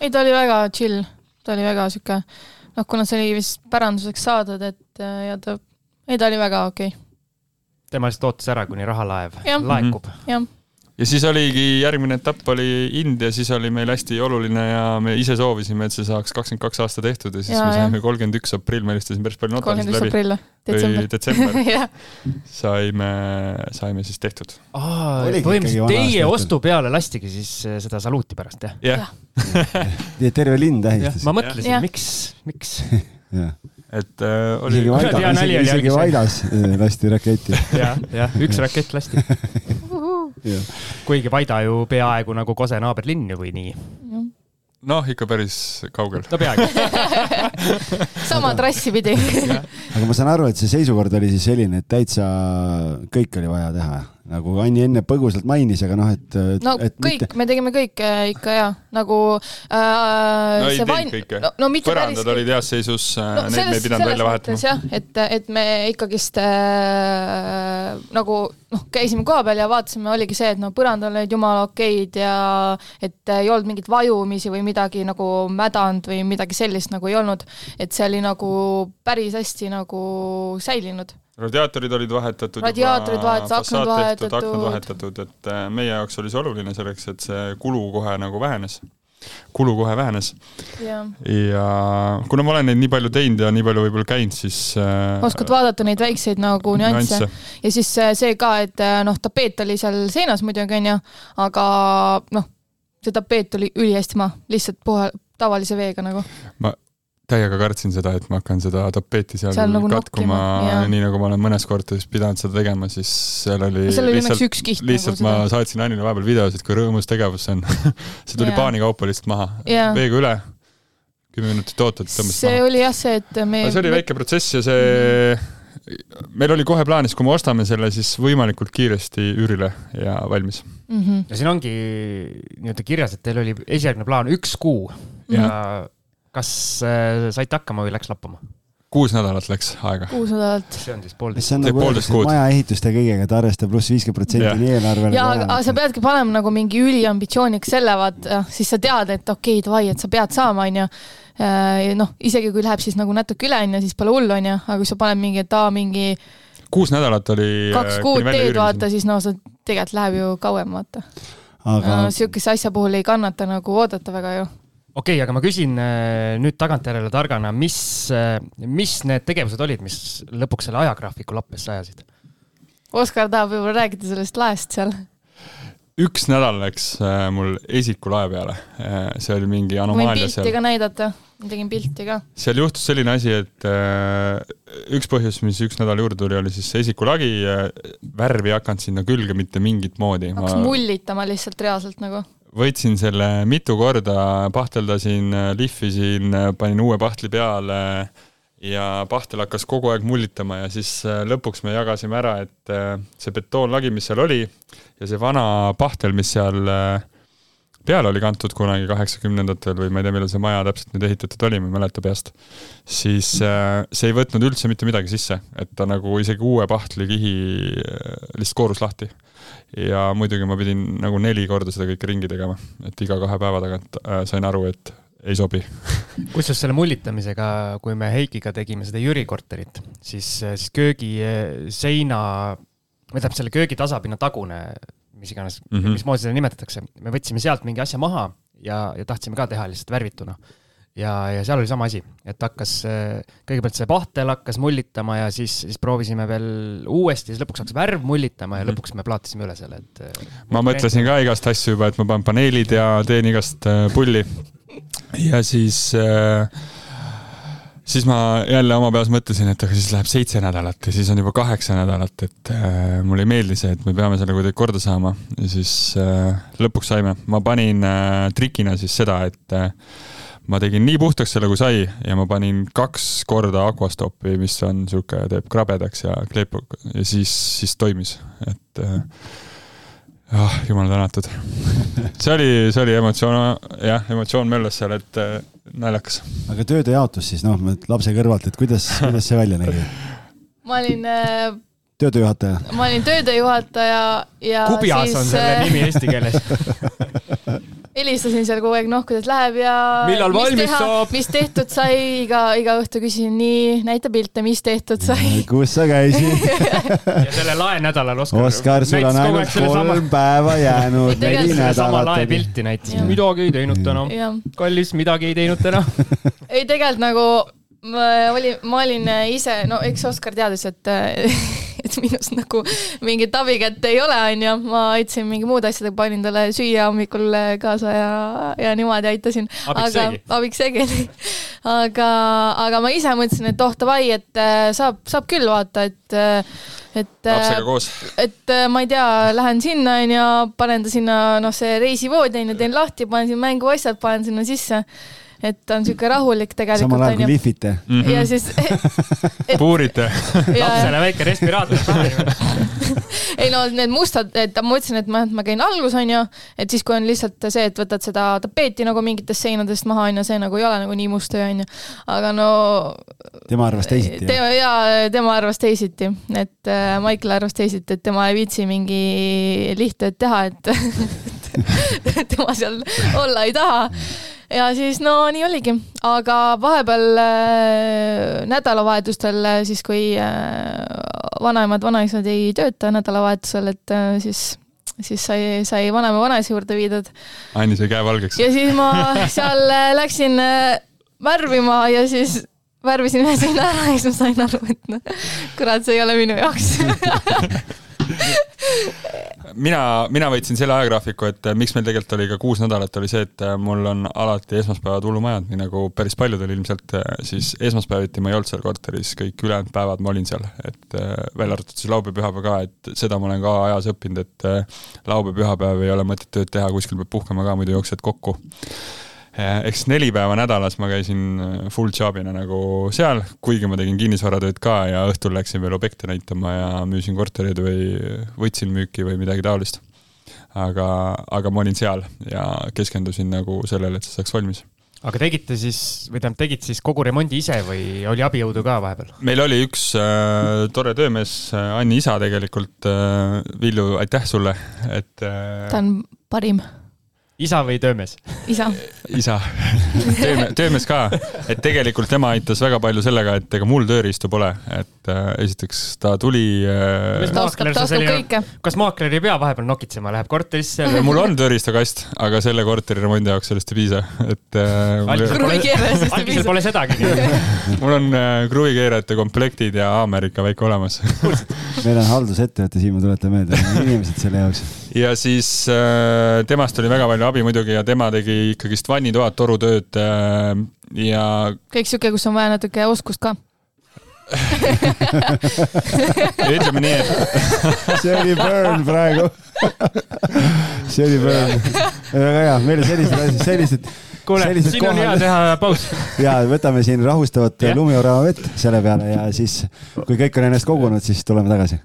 ei, ta oli väga chill, ta oli väga sihuke, noh, kuna see oli vist päranduseks saadud, et äh, ja ta, ei, ta oli väga okei okay.. tema lihtsalt ootas ära, kuni rahalaev laekub. jah ja siis oligi järgmine etapp oli India, siis oli meil hästi oluline ja me ise soovisime, et see saaks kakskümmend kaks aasta tehtud ja siis ja, me saime kolmkümmend üks aprill, ma helistasin päris palju notareid läbi. aprill, detsember. detsember saime, saime siis tehtud. põhimõtteliselt teie ostu peale lastigi siis eh, seda saluuti pärast, jah? jah. terve linn tähistas. ma mõtlesin, miks, miks et äh, oli. isegi Vaidas, isegi, isegi Vaidas äh, lasti raketti. jah, jah, üks rakett lasti. Kuigi Vaida ju peaaegu nagu Kose naaberlinn ju või nii noh, ikka päris kaugel. no peaaegu. Sama trassi pidi. Aga ma saan aru, et see seisukord oli siis selline, et täitsa kõik oli vaja teha nagu Anni enne põgusalt mainis, aga noh, et. no et kõik mitte..., me tegime kõike ikka ja nagu äh,. no ei teinud kõike no, no, põrandad päris... olid heas seisus äh, no,, neid me ei pidanud välja vahetama. jah, et, et me ikkagist äh, nagu noh, käisime kohapeal ja vaatasime, oligi see, et no põrandal olid jumala okeid ja et ei olnud mingit vajumisi või midagi nagu mädanud või midagi sellist nagu ei olnud. et see oli nagu päris hästi nagu säilinud radiaatorid olid vahetatud. radiaatorid vahetatud, aknad vahetatud. aknad vahetatud, et äh, meie jaoks oli see oluline selleks, et see kulu kohe nagu vähenes. kulu kohe vähenes. ja kuna ma olen neid nii palju teinud ja nii palju võib-olla käinud, siis äh,. oskad vaadata neid väikseid nagu nüansse, nüansse. ja siis äh, see ka, et äh, noh, tapeet oli seal seinas muidugi onju, aga noh, see tapeet oli ülihästi maha, lihtsalt puha, tavalise veega nagu. ma täiega kartsin seda, et ma hakkan seda tapeeti seal, seal nagu katkuma, nii nagu ma olen mõnes korteris pidanud seda tegema, siis seal oli seal oli lihtsalt, üks kiht lihtsalt nagu ma seda. saatsin Annile vahepeal videosid, kui rõõmus tegevus see on see tuli paanikaupa lihtsalt maha, veega üle, kümme minutit ootad, tõmbasid see maha. oli jah see, et me see oli väike protsess ja see mm. meil oli kohe plaanis, kui me ostame selle, siis võimalikult kiiresti üürile ja valmis mm. -hmm. ja siin ongi nii-öelda kirjas, et teil oli esialgne plaan üks kuu ja mm -hmm kas äh, saite hakkama või läks lappama? kuus nädalat läks aega. kuus nädalat. see on siis poolteist. see on nagu poolteist kuud. maja ehituste kõigega, et arvesta pluss viiskümmend protsenti nii eelarvele. ja, aga sa peadki panema nagu mingi üliambitsiooniks selle, vaata, siis sa tead, et okei okay,, davai, et sa pead saama, onju. Äh, noh, isegi kui läheb siis nagu natuke üle, onju, siis pole hullu, onju, aga kui sa paned mingi, et aa, mingi kuus nädalat oli. kaks kuud teed, vaata, siis no sa tegelikult läheb ju kauem, vaata aga no, sihukese asja puhul ei kannata nagu oodata väga ju okei okay,, aga ma küsin äh, nüüd tagantjärele targana, mis, äh, mis need tegevused olid, mis lõpuks selle ajagraafiku lappesse ajasid? Oskar tahab võib-olla rääkida sellest laest seal. üks nädal läks äh, mul esiku lae peale, see oli mingi anomaalia seal. pilti ka näidata, ma tegin pilti ka. seal juhtus selline asi, et üks põhjus, mis üks nädal juurde tuli, oli siis esikulagi, värv ei hakanud sinna külge mitte mingit moodi. hakkas ma... mullitama lihtsalt reaalselt nagu võtsin selle mitu korda, pahteldasin, lihvisin, panin uue pahtli peale ja pahtel hakkas kogu aeg mullitama ja siis äh, lõpuks me jagasime ära, et äh, see betoonlagi, mis seal oli ja see vana pahtel, mis seal äh, peale oli kantud kunagi kaheksakümnendatel või ma ei tea, millal see maja täpselt nüüd ehitatud oli, ma ei mäleta peast, siis see ei võtnud üldse mitte midagi sisse, et ta nagu isegi uue pahtlikihi lihtsalt koorus lahti. Ja muidugi ma pidin nagu neli korda seda kõike ringi tegema, et iga kahe päeva tagant äh, sain aru, et ei sobi. Kusjuures selle mullitamisega, kui me Heikiga tegime seda Jüri korterit, siis, äh, siis köögi äh, seina, või tähendab selle köögi tasapinna tagune, mis iganes mm, -hmm. mismoodi seda nimetatakse, me võtsime sealt mingi asja maha ja, ja tahtsime ka teha lihtsalt värvituna ja, ja seal oli sama asi, et hakkas, kõigepealt see pahtel hakkas mullitama ja siis, siis proovisime veel uuesti, siis lõpuks hakkas värv mullitama ja mhm. lõpuks me plaatisime üle selle, et. ma mõtlesin ka igast asju juba, et ma panen paneelid ja teen igast äh, pulli. ja siis äh, siis ma jälle oma peas mõtlesin, et aga siis läheb seitse nädalat ja siis on juba kaheksa nädalat, et äh, mulle ei meeldi see, et me peame selle kuidagi korda saama ja siis äh, lõpuks saime. ma panin äh, trikina siis seda, et äh, ma tegin nii puhtaks selle, kui sai ja ma panin kaks korda Aquastopi, mis on sihuke, teeb krabedaks ja kleepub ja siis, siis toimis, et äh, ah, jumal tänatud. see oli, see oli emotsioon, jah, emotsioon möllas seal, et äh, naljakas. aga tööde jaotus siis noh, lapse kõrvalt, et kuidas, kuidas see välja nägi? ma olin äh, töödejuhataja. ma olin töödejuhataja ja Kubjas siis... on selle nimi eesti keeles helistasin seal kogu aeg, noh, kuidas läheb ja millal valmis saab? mis tehtud sai, iga, iga õhtu küsin, nii, näita pilte, mis tehtud sai. kus sa käisid ja sellel laenädalal Oskar. Oskar, sul on ainult kolm sama... päeva jäänud, neli nädalat. sama laepilti näitasin, midagi ei teinud täna. kallis, midagi ei teinud täna ei, tegelikult nagu ma olin, ma olin ise, no eks Oskar teadis, et et minust nagu mingit abikätt ei ole, onju. ma aitasin mingi muude asjadega, panin talle süüa hommikul kaasa ja, ja niimoodi aitasin. abiks seegi? abiks seegi aga, aga ma ise mõtlesin, et oh davai, et äh, saab, saab küll vaata, et et, lapsega koos. et äh, ma ei tea, lähen sinna onju, panen ta sinna, noh, see reisivoodi onju, teen lahti, panen sinna mänguasjad, panen sinna sisse et on sihuke rahulik tegelikult. samal ajal kui lihvite mm. -hmm. ja siis et.... puurite. lapsele väike respiraator ei no need mustad, et ma mõtlesin, et ma, et ma käin algus, onju, et siis, kui on lihtsalt see, et võtad seda tapeeti nagu mingitest seinadest maha, onju, see nagu ei ole nagu nii must töö, onju. aga no. tema arvas teisiti. tema ja tema arvas teisiti, et äh, Maicel arvas teisiti, et tema ei viitsi mingi lihttööd teha, et tema seal olla ei taha ja siis no nii oligi, aga vahepeal äh, nädalavahetustel äh, siis, kui äh, vanaemad, vanaisad ei tööta nädalavahetusel, et äh, siis siis sai, sai vanaema vanaisa juurde viidud. Anni sai käe valgeks. ja siis ma seal äh, läksin äh, värvima ja siis värvisin ühe seina ära ja siis ma sain aru, et noh, kurat, see ei ole minu jaoks mina, mina võtsin selle ajagraafiku, et äh, miks meil tegelikult oli ka kuus nädalat, oli see, et äh, mul on alati esmaspäevad hullumajad, nii nagu päris paljudel ilmselt, äh, siis esmaspäeviti ma ei olnud seal korteris, kõik ülejäänud päevad ma olin seal, et välja arvatud siis laupäev, pühapäev ka, et seda ma olen ka ajas õppinud, et laupäev, pühapäev ei ole mõtet tööd teha, kuskil peab puhkama ka, muidu jooksed kokku ehk siis neli päeva nädalas ma käisin äh, full job'ina nagu seal, kuigi ma tegin kinnisvaratööd ka ja õhtul läksin veel objekte näitama ja müüsin kortereid või võtsin müüki või midagi taolist. aga, aga ma olin seal ja keskendusin nagu sellele, et see saaks valmis aga tegite siis, või tähendab, tegid siis kogu remondi ise või oli abijõudu ka vahepeal? meil oli üks äh, tore töömees, äh, Anni isa tegelikult äh,. Villu, aitäh sulle, et äh,. ta on parim isa või töömees? isa. isa, töömees, töömees ka, et tegelikult tema aitas väga palju sellega, et ega mul tööriistu pole, et äh, esiteks ta tuli äh,. ta oskab, ta oskab kõike. kas maakler ei pea vahepeal nokitsema, läheb korterisse mul on tööriistakast, aga selle korteri remondi jaoks sellest ei piisa, et äh,. algisel pole sedagi mul on äh, kruvikeerajate komplektid ja Ameerika väike olemas meil on haldusettevõte, Siim, ma tuletan meelde, inimesed selle jaoks. Ja siis äh, temast oli väga palju abi muidugi ja tema tegi ikkagist vannitoad, torutööd äh, ja. kõik sihuke, kus on vaja natuke oskust ka ütleme nii, et see oli burn praegu see oli burn. väga hea, meil on sellised asjad, sellised kuule, siin kohal... on hea teha paus. ja võtame siin rahustavat lumiorava vett selle peale ja siis, kui kõik on ennast kogunud, siis tuleme tagasi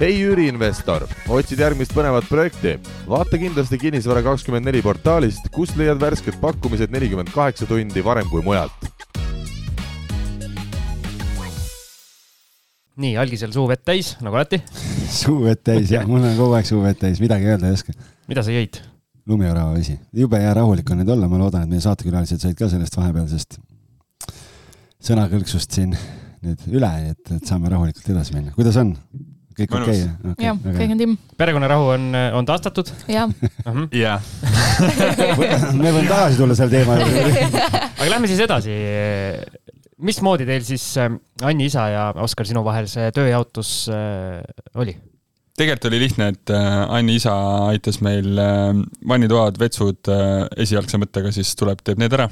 hei üüriinvestor, otsid järgmist põnevat projekti? vaata kindlasti Kinnisvara kakskümmend neli portaalist, kust leiad värsked pakkumised nelikümmend kaheksa tundi varem kui mujalt. nii, algisel suu vett täis, nagu alati suu vett täis jah, mul on kogu aeg suu vett täis, midagi öelda ei oska. mida sa jõid? lumiorava vesi, jube hea rahulik on nüüd olla, ma loodan, et meie saatekülalised said ka sellest vahepealsest sõnakõlksust siin nüüd üle, et, et saame rahulikult edasi minna. kuidas on? Kõik okei okay,? Okay, jah, kõik on timm. perekonnarahu on, on taastatud? jah. jah. me võime tagasi tulla selle teema juurde. aga lähme siis edasi. mismoodi teil siis äh, Anni isa ja Oskar, sinu vahel see tööjaotus äh, oli? tegelikult oli lihtne, et äh, Anni isa aitas meil vannitoad, vetsud esialgse mõttega, siis tuleb, teeb need ära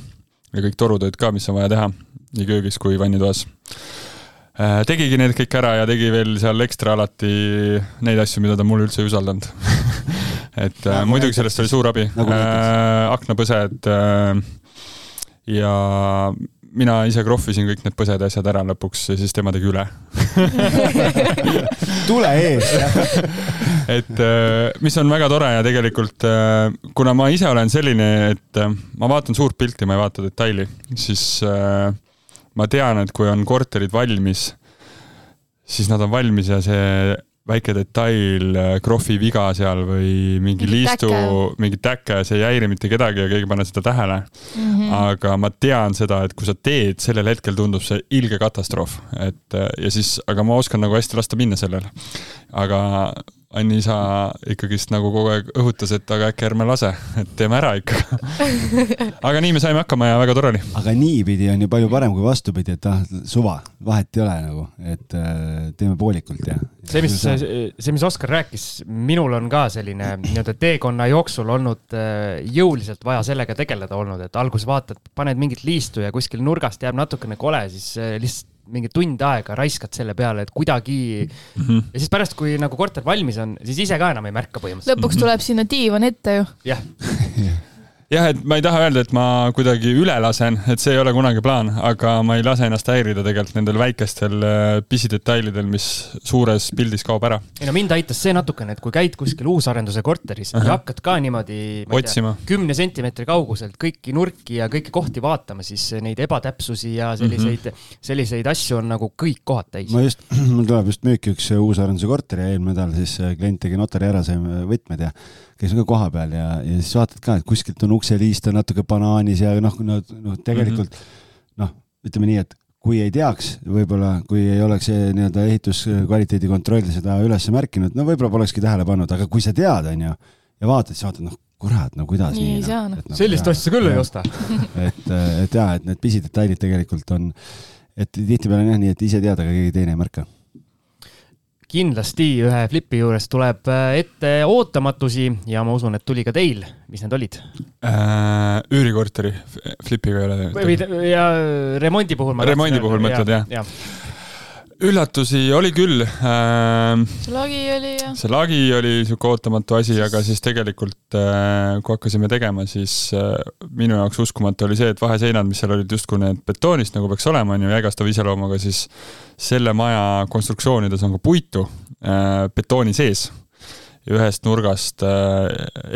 ja kõik torutööd ka, mis on vaja teha nii köögis kui vannitoas tegigi need kõik ära ja tegi veel seal ekstra alati neid asju, mida ta mulle üldse ei usaldanud. Et äh, nagu muidugi sellest oli suur abi. Nagu. Äh, aknapõsed äh, ja mina ise krohvisin kõik need põsed ja asjad ära lõpuks ja siis tema tegi üle. Tule ees et äh, mis on väga tore ja tegelikult äh, kuna ma ise olen selline, et äh, ma vaatan suurt pilti, ma ei vaata detaili, siis äh, ma tean, et kui on korterid valmis, siis nad on valmis ja see väike detail, krohvi viga seal või mingi, liistu, mingi täke, see ei häiri mitte kedagi ja keegi ei pane seda tähele mm. -hmm. aga ma tean seda, et kui sa teed, sellel hetkel tundub see ilge katastroof, et ja siis, aga ma oskan nagu hästi lasta minna sellele. aga Anni isa ikkagist nagu kogu aeg õhutas, et aga äkki ärme lase, et teeme ära ikka aga nii me saime hakkama ja väga tore oli. aga niipidi on ju palju parem kui vastupidi, et ah, suva, vahet ei ole nagu, et äh, teeme poolikult ja. see, mis, see, mis Oskar rääkis, minul on ka selline nii-öelda teekonna jooksul olnud äh, jõuliselt vaja sellega tegeleda olnud, et alguses vaatad, paned mingit liistu ja kuskil nurgast jääb natukene kole, siis äh, lihtsalt mingi tund aega raiskad selle peale, et kuidagi mm. -hmm. ja siis pärast, kui nagu korter valmis on, siis ise ka enam ei märka põhimõtteliselt. lõpuks tuleb sinna diivan ette ju. jah jah, et ma ei taha öelda, et ma kuidagi üle lasen, et see ei ole kunagi plaan, aga ma ei lase ennast häirida tegelikult nendel väikestel äh, pisidetailidel, mis suures pildis kaob ära. ei no mind aitas see natukene, et kui käid kuskil uusarenduse korteris -huh. ja hakkad ka niimoodi otsima, kümne sentimeetri kauguselt kõiki nurki ja kõiki kohti vaatama, siis neid ebatäpsusi ja selliseid mm, -hmm. selliseid asju on nagu kõik kohad täis. ma just, mul tuleb just müüki üks uusarenduse korter ja eelmine nädal siis äh, klient tegi notari ära, saime võtmed ja käisin ka kohapeal ja, ja siis vaatad ka, et kuskilt on ukseliist on natuke banaanis ja noh, no, no tegelikult mm -hmm. noh, ütleme nii, et kui ei teaks, võib-olla kui ei oleks see nii-öelda ehituskvaliteedi kontroll seda üles märkinud, no võib-olla polekski tähele pannud, aga kui sa tead, on ju, ja vaatad, siis vaatad, noh, kurat, no kuidas nii, nii. ei saa, noh. No, sellist asja küll ei osta et, et jaa, et need pisidetailid tegelikult on, et tihtipeale on jah nii, et ise tead, aga keegi teine ei märka kindlasti ühe flipi juures tuleb äh, ette ootamatusi ja ma usun, et tuli ka teil. mis need olid äh,? üürikorteri flipiga ei ole. või ja remondi puhul. remondi puhul mõtled jah ja.? Üllatusi oli küll äh,. see lagi oli jah. see lagi oli sihuke ootamatu asi, aga siis tegelikult äh, kui hakkasime tegema, siis äh, minu jaoks uskumatu oli see, et vaheseinad, mis seal olid justkui need betoonist nagu peaks olema, on ju, jäigastava iseloomuga, siis selle maja konstruktsioonides on ka puitu äh, betooni sees ja ühest nurgast äh,,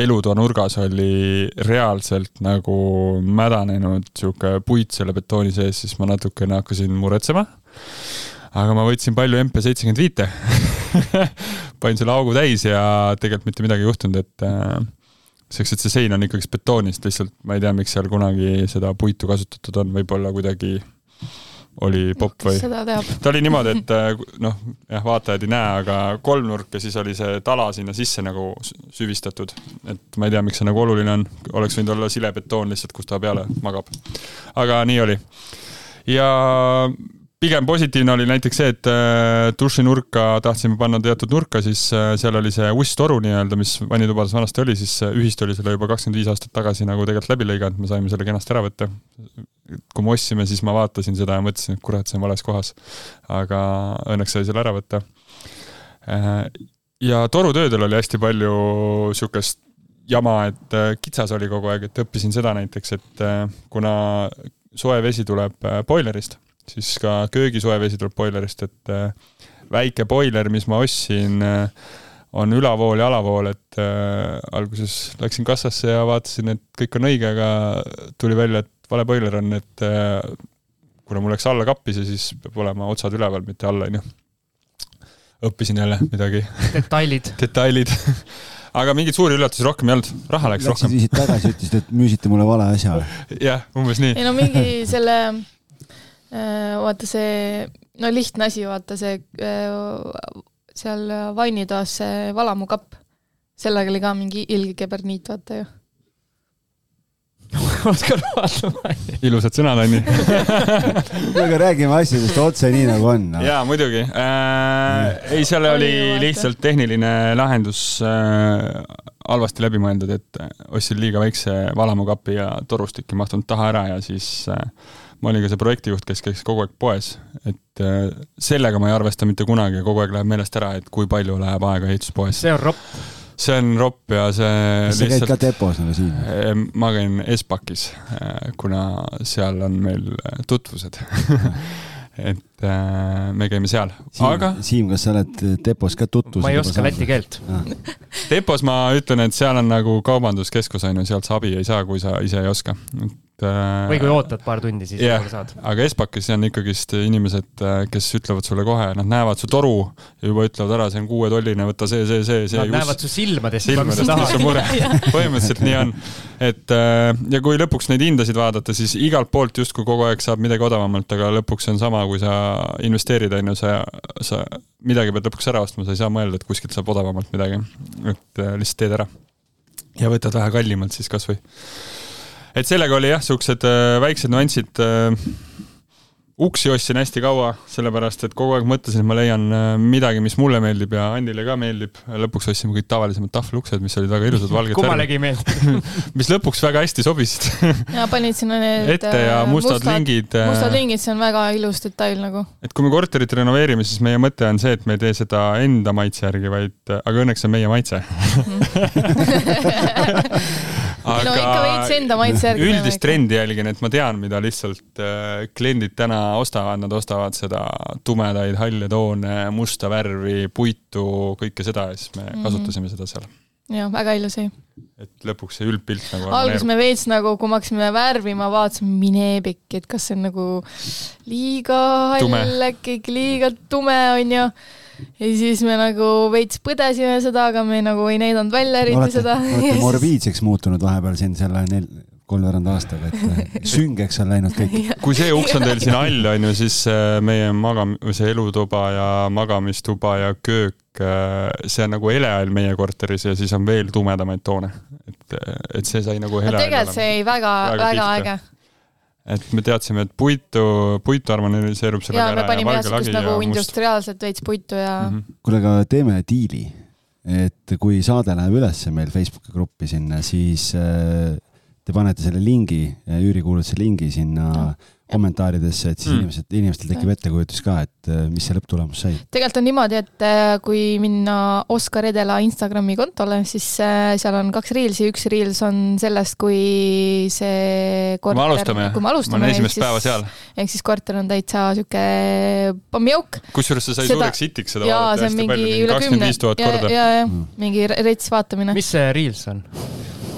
elutoa nurgas oli reaalselt nagu mädanenud sihuke puit selle betooni sees, siis ma natukene hakkasin muretsema aga ma võtsin palju MP seitsekümmend viite panin selle augu täis ja tegelikult mitte midagi ei juhtunud, et äh, selleks, et see sein on ikkagi betoonist, lihtsalt ma ei tea, miks seal kunagi seda puitu kasutatud on, võib-olla kuidagi oli popp või? ta oli niimoodi, et äh, noh, jah, vaatajad ei näe, aga kolmnurk ja siis oli see tala sinna sisse nagu süvistatud. et ma ei tea, miks see nagu oluline on, oleks võinud olla silebetoon lihtsalt, kus ta peale magab. aga nii oli. ja pigem positiivne oli näiteks see, et äh, dušinurka tahtsime panna teatud nurka, siis äh, seal oli see usstoru nii-öelda, mis vannitubades vanasti oli, siis äh, ühistu oli selle juba kakskümmend viis aastat tagasi nagu tegelikult läbi lõiganud, me saime selle kenasti ära võtta. kui me ostsime, siis ma vaatasin seda ja mõtlesin, et kurat, see on vales kohas. aga õnneks sai selle ära võtta. ja torutöödel oli hästi palju sihukest jama, et kitsas oli kogu aeg, et õppisin seda näiteks, et kuna soe vesi tuleb boilerist siis ka köögisoe vesi tuleb boilerist, et äh, väike boiler, mis ma ostsin, äh, on ülavool ja alavool, et äh, alguses läksin kassasse ja vaatasin, et kõik on õige, aga tuli välja, et vale boiler on, et kuna mul läks alla kappis ja siis peab olema otsad üleval, mitte all, onju. õppisin jälle midagi. detailid detailid aga mingeid suuri üllatusi rohkem ei olnud, raha läks Läksid rohkem. viisid tagasi, ütlesid, et müüsite mulle vale asja või? jah, umbes nii. ei no mingi selle vaata see, no lihtne asi, vaata see äh, seal vannitoas see valamukapp, sellega oli ka mingi ilge keberniit, vaata ju. Oskar vaatab. ilusad sõnad, Anni aga räägime asjadest otse nii, nagu on no.. jaa, muidugi. Äh,. ei, seal oli lihtsalt tehniline lahendus äh, halvasti läbi mõeldud, et ostsin liiga väikse valamukapi ja torustik ei mahtunud taha ära ja siis äh, ma olin ka see projektijuht, kes käis kogu aeg poes, et äh, sellega ma ei arvesta mitte kunagi ja kogu aeg läheb meelest ära, et kui palju läheb aega ehituspoes. see on ropp. see on ropp ja see kas sa käid ka depos nagu siin? Äh, ma käin Espakis, äh, kuna seal on meil tutvused et äh, me käime seal, aga. Siim, kas sa oled depos ka tutvus? ma ei oska läti keelt ah. depos ma ütlen, et seal on nagu kaubanduskeskus on ju, sealt sa abi ei saa, kui sa ise ei oska. Äh, või kui ootad paar tundi, siis võib-olla saad. aga Espakis on ikkagist inimesed, kes ütlevad sulle kohe, nad näevad su toru ja juba ütlevad ära, see on kuuetolline, võta see, see, see, see. Nad näevad su silmadest silmadest, mis on mure. põhimõtteliselt nii on. et äh, ja kui lõpuks neid hindasid vaadata, siis igalt poolt justkui kogu aeg saab midagi odavamalt, aga lõpuks on sama, kui sa investeerid, on ju, sa, sa midagi pead lõpuks ära ostma, sa ei saa mõelda, et kuskilt saab odavamalt midagi. et äh, lihtsalt teed ära. ja võtad vähe kallimalt siis kasvõi. Et sellega oli jah, siuksed äh, väiksed nüansid äh, uksi ostsin hästi kaua, sellepärast et kogu aeg mõtlesin, et ma leian äh, midagi, mis mulle meeldib ja Annile ka meeldib. lõpuks ostsime kõik tavalisemad tahveluksed, mis olid väga ilusad, valged kummalegi ei meeldi. mis lõpuks väga hästi sobisid ja panid sinna need ette ja äh, mustad lingid. mustad lingid, see on väga ilus detail nagu. et kui me korterit renoveerime, siis meie mõte on see, et me ei tee seda enda maitse järgi, vaid, aga õnneks see on meie maitse. no ikka veits enda maitse järgi. üldist. trendi jälgin, et ma tean, mida lihtsalt äh, kliendid täna ostavad, nad ostavad seda tumedaid halle toone, musta värvi, puitu, kõike seda ja siis me Mhm. kasutasime seda seal. jah, väga ilus oli. et lõpuks see üldpilt nagu alguses me veits nagu, kui me hakkasime värvima, vaatasime mine pikki, et kas see on nagu liiga hall äkki, liiga tume onju. ja siis me nagu veits põdesime seda, aga me nagu ei näidanud välja eriti olete, seda. olete morbiidseks muutunud vahepeal siin selle nel-, kolmveerand aastaga, et äh, süngeks on läinud kõik. kui see uks on teil siin all, on ju, siis äh, meie magam-, see elutuba ja magamistuba ja köök, see on nagu heleall meie korteris ja siis on veel tumedamaid toone. et, et see sai nagu no heleall tegelikult see oli väga, Väga väga äge. Et me teadsime, et puitu, puitu harmoniseerub sellega me ära ja panime valge siukest lagi nagu ja must. industriaalset veits puitu ja mm. Mhm. kuule, aga teeme diili, et kui saade läheb ülesse meil Facebooki gruppi sinna, siis äh, te panete selle lingi, üürikuulutuse lingi sinna Jah. kommentaaridesse, et siis Mm. inimesed, inimestel tekib ettekujutus ka, et äh, mis see lõpptulemus sai. tegelikult on niimoodi, et äh, kui minna Oskar Edela Instagrami kontole, siis äh, seal on kaks reels'i, üks reels on sellest, kui see kui me alustame, kui me ma alustame, päeva seal. ehk siis korter on täitsa sihuke pommiauk. kusjuures see sai Seda- suureks hitiks seda jaa, vaadata see on hästi palju, mingi mingi üle kakskümmend viis tuhat korda. ja, ja Mm. mingi rets vaatamine. mis see Reels on?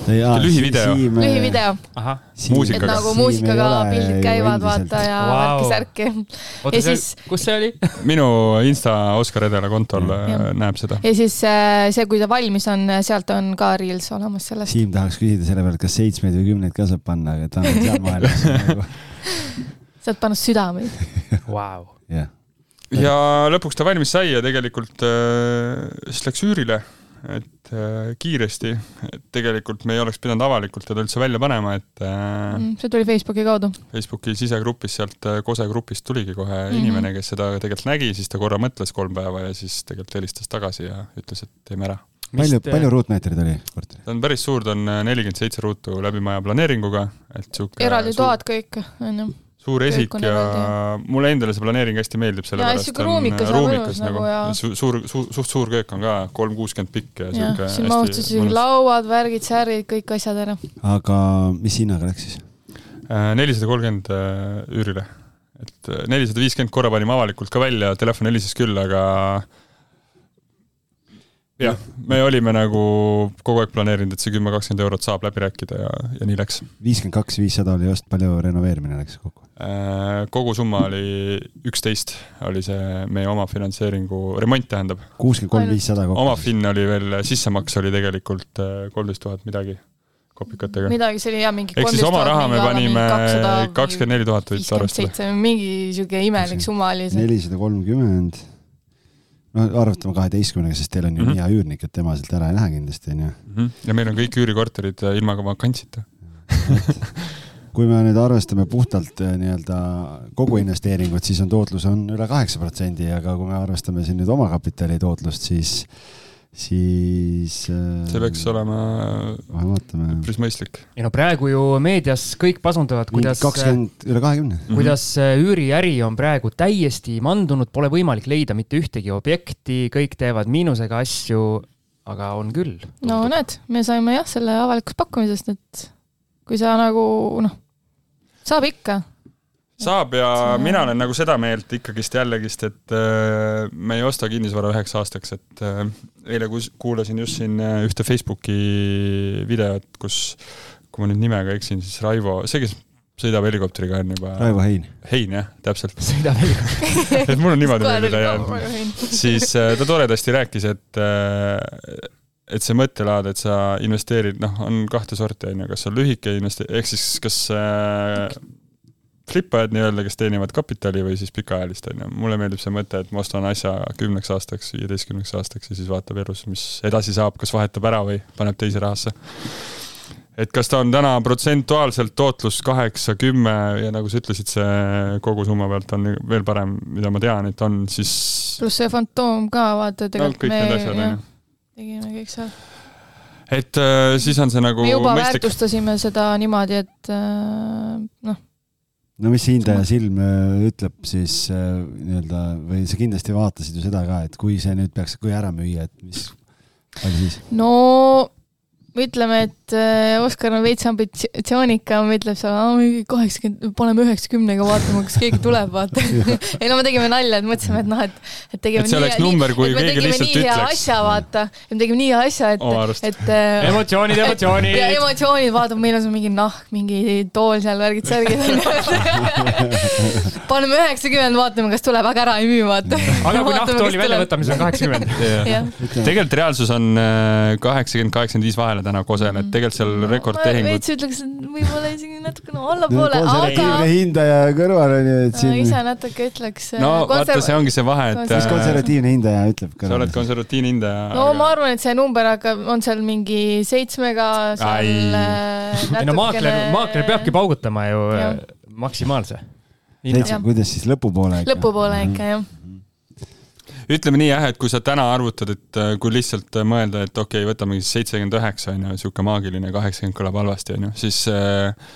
Lühivideo. lühivideo, et nagu muusikaga pildid käivad, vaata ja värki-särki. oota Ja, siis-, kus see oli? minu Insta Oskar Edela kontol Mm. äh, näeb seda. ja siis äh, see, kui ta valmis on, sealt on ka reels olemas sellest. Siim tahaks küsida selle pealt, kas seitsmeid või kümneid ka saab panna, aga ta on seal maailmas nagu, saad panna südameid. Vau. jah. ja lõpuks ta valmis sai ja tegelikult äh, siis läks üürile, et äh, kiiresti, et tegelikult me ei oleks pidanud avalikult teda üldse välja panema, et äh, Mm, see tuli Facebooki kaudu. Facebooki sisegrupis sealt äh, Kose grupist tuligi kohe mm. -hmm. inimene, kes seda tegelikult nägi, siis ta korra mõtles kolm päeva ja siis tegelikult helistas tagasi ja ütles, et teeme ära. palju, palju ruutmeetreid oli korteris? ta on päris suur, ta on nelikümmend seitse ruutu läbi maja planeeringuga, et sihuke eraldi suur, toad kõik, onju. Suur esik on ja mulle endale see planeering hästi meeldib, sellepärast sihuke ruumikas ja mõnus nagu ja- su, suur su,, suht suur köök on ka kolm kuuskümmend pikk ja jah, sihuke siin mahustasin lauad, värgid, särgid, kõik asjad ära. aga mis hinnaga läks siis? nelisada kolmkümmend äh, üürile, et nelisada viiskümmend korra panime avalikult ka välja, telefon helises küll, aga jah, me olime nagu kogu aeg planeerinud, et see kümme, kakskümmend eurot saab läbi rääkida ja, ja nii läks. viiskümmend kaks, viissada oli just, palju renoveerimine läks kokku? Äh, kogusumma oli üksteist, oli see meie oma finantseeringu, remont tähendab. kuuskümmend kolm, viissada kokku. oma fin oli veel, sissemaks oli tegelikult äh, kolmteist tuhat midagi kopikatega. midagi, see oli jah mingi ehk siis oma raha me panime kakskümmend neli tuhat võid arvestada. mingi sihuke imelik summa oli see. nelisada kolmkümmend. No arvestame kaheteistkümnega, sest teil on ju Mhm. nii hea üürnik, et tema sealt ära ei lähe kindlasti, onju. ja meil on kõik üürikorterid äh, ilma ka vakantsita. kui me nüüd arvestame puhtalt eh, nii-öelda kogu investeeringut, siis on tootlus on üle kaheksa protsendi, aga kui me arvestame siin nüüd omakapitali tootlust, siis, siis. see peaks olema üpris mõistlik. ei no praegu ju meedias kõik pasundavad, kuidas, kakskümmend, üle kahekümne. kuidas äh, üüriäri on praegu täiesti mandunud, pole võimalik leida mitte ühtegi objekti, kõik teevad miinusega asju, aga on küll. no näed, me saime jah selle avalikust pakkumisest, et kui sa nagu noh, saab ikka. Saab ja mina olen nagu seda meelt ikkagist jällegist, et äh, me ei osta kinnisvara üheks aastaks, et äh, eile kuulasin just siin äh, ühte Facebooki videot, kus kui ma nüüd nimega eksin, siis Raivo, see, kes sõidab helikopteriga on juba Raivo Hein. Hein jah, täpselt. sõidab helikopteriga. et mul on niimoodi meelde jäänud. siis ta toredasti rääkis, et, et see mõttelaad, et sa investeerid, noh, on kahte sorti, on ju, kas on lühike investe-, ehk siis kas äh, flippajad nii-öelda, kes teenivad kapitali või siis pikaajalist, on ju. mulle meeldib see mõte, et ma ostan asja kümneks aastaks, viieteistkümneks aastaks ja siis vaatab elus, mis edasi saab, kas vahetab ära või paneb teise rahasse. et kas ta on täna protsentuaalselt tootlus kaheksa, kümme ja nagu sa ütlesid, see kogusumma pealt on veel parem, mida ma tean, et on, siis pluss see fantoom ka, vaata no tegelikult kõik me asjad, jah, tegime kõik seal. et äh, siis on see nagu me juba mõistlik. väärtustasime seda niimoodi, et äh, noh, no mis hindaja silm äh, ütleb siis äh, nii-öelda või sa kindlasti vaatasid ju seda ka, et kui see nüüd peaks, kui ära müüa, et mis, palju siis? no ütleme, et äh, Oskar on veits ambitsioonikam, ütleb seal kaheksakümmend, paneme üheksakümnega vaatama, kas keegi tuleb, vaata. ei no me tegime nalja, et mõtlesime, et noh, et, et tegime Et see oleks number, kui et me keegi tegime lihtsalt nii hea ütleks. asja, vaata. me tegime nii hea asja, et arust., et äh, emotsioonid, ja emotsioonid. emotsioonid, vaata, meil on seal mingi nahk, mingi tool seal, värgid, särgid. paneme üheksakümmend, vaatame, kas tuleb, aga ära ei müü, vaata. aga kui nahktooli välja võtame, siis on kaheksakümmend. tegelikult reaalsus on äh, kaheksakümmend, kaheksakümmend viis vahele täna Kosel, et tegelikult seal rekordtehingud, veits ütleks, et võib-olla isegi natukene no allapoole, konservatiivne aga hindaja kõrval on ju, et no, siin, ise natuke ütleks. no vaata, see ongi see vahe, et siis äh, konservatiivne hindaja ütleb sa oled konservatiivne hindaja. no ma arvan, et see number hakkab, on seal mingi seitsmega seal Ai. äh, ei no maakler, maakler peabki paugutama ju äh, maksimaalse. seitse Jah., kuidas siis lõpupoole ikka? lõpupoole ikka jah. Ütleme nii jah, et kui sa täna arvutad, et äh, kui lihtsalt äh, mõelda, et okei okay,, võtame siis seitsekümmend üheksa on ju, sihuke maagiline, kaheksakümmend kõlab halvasti on ju, siis äh,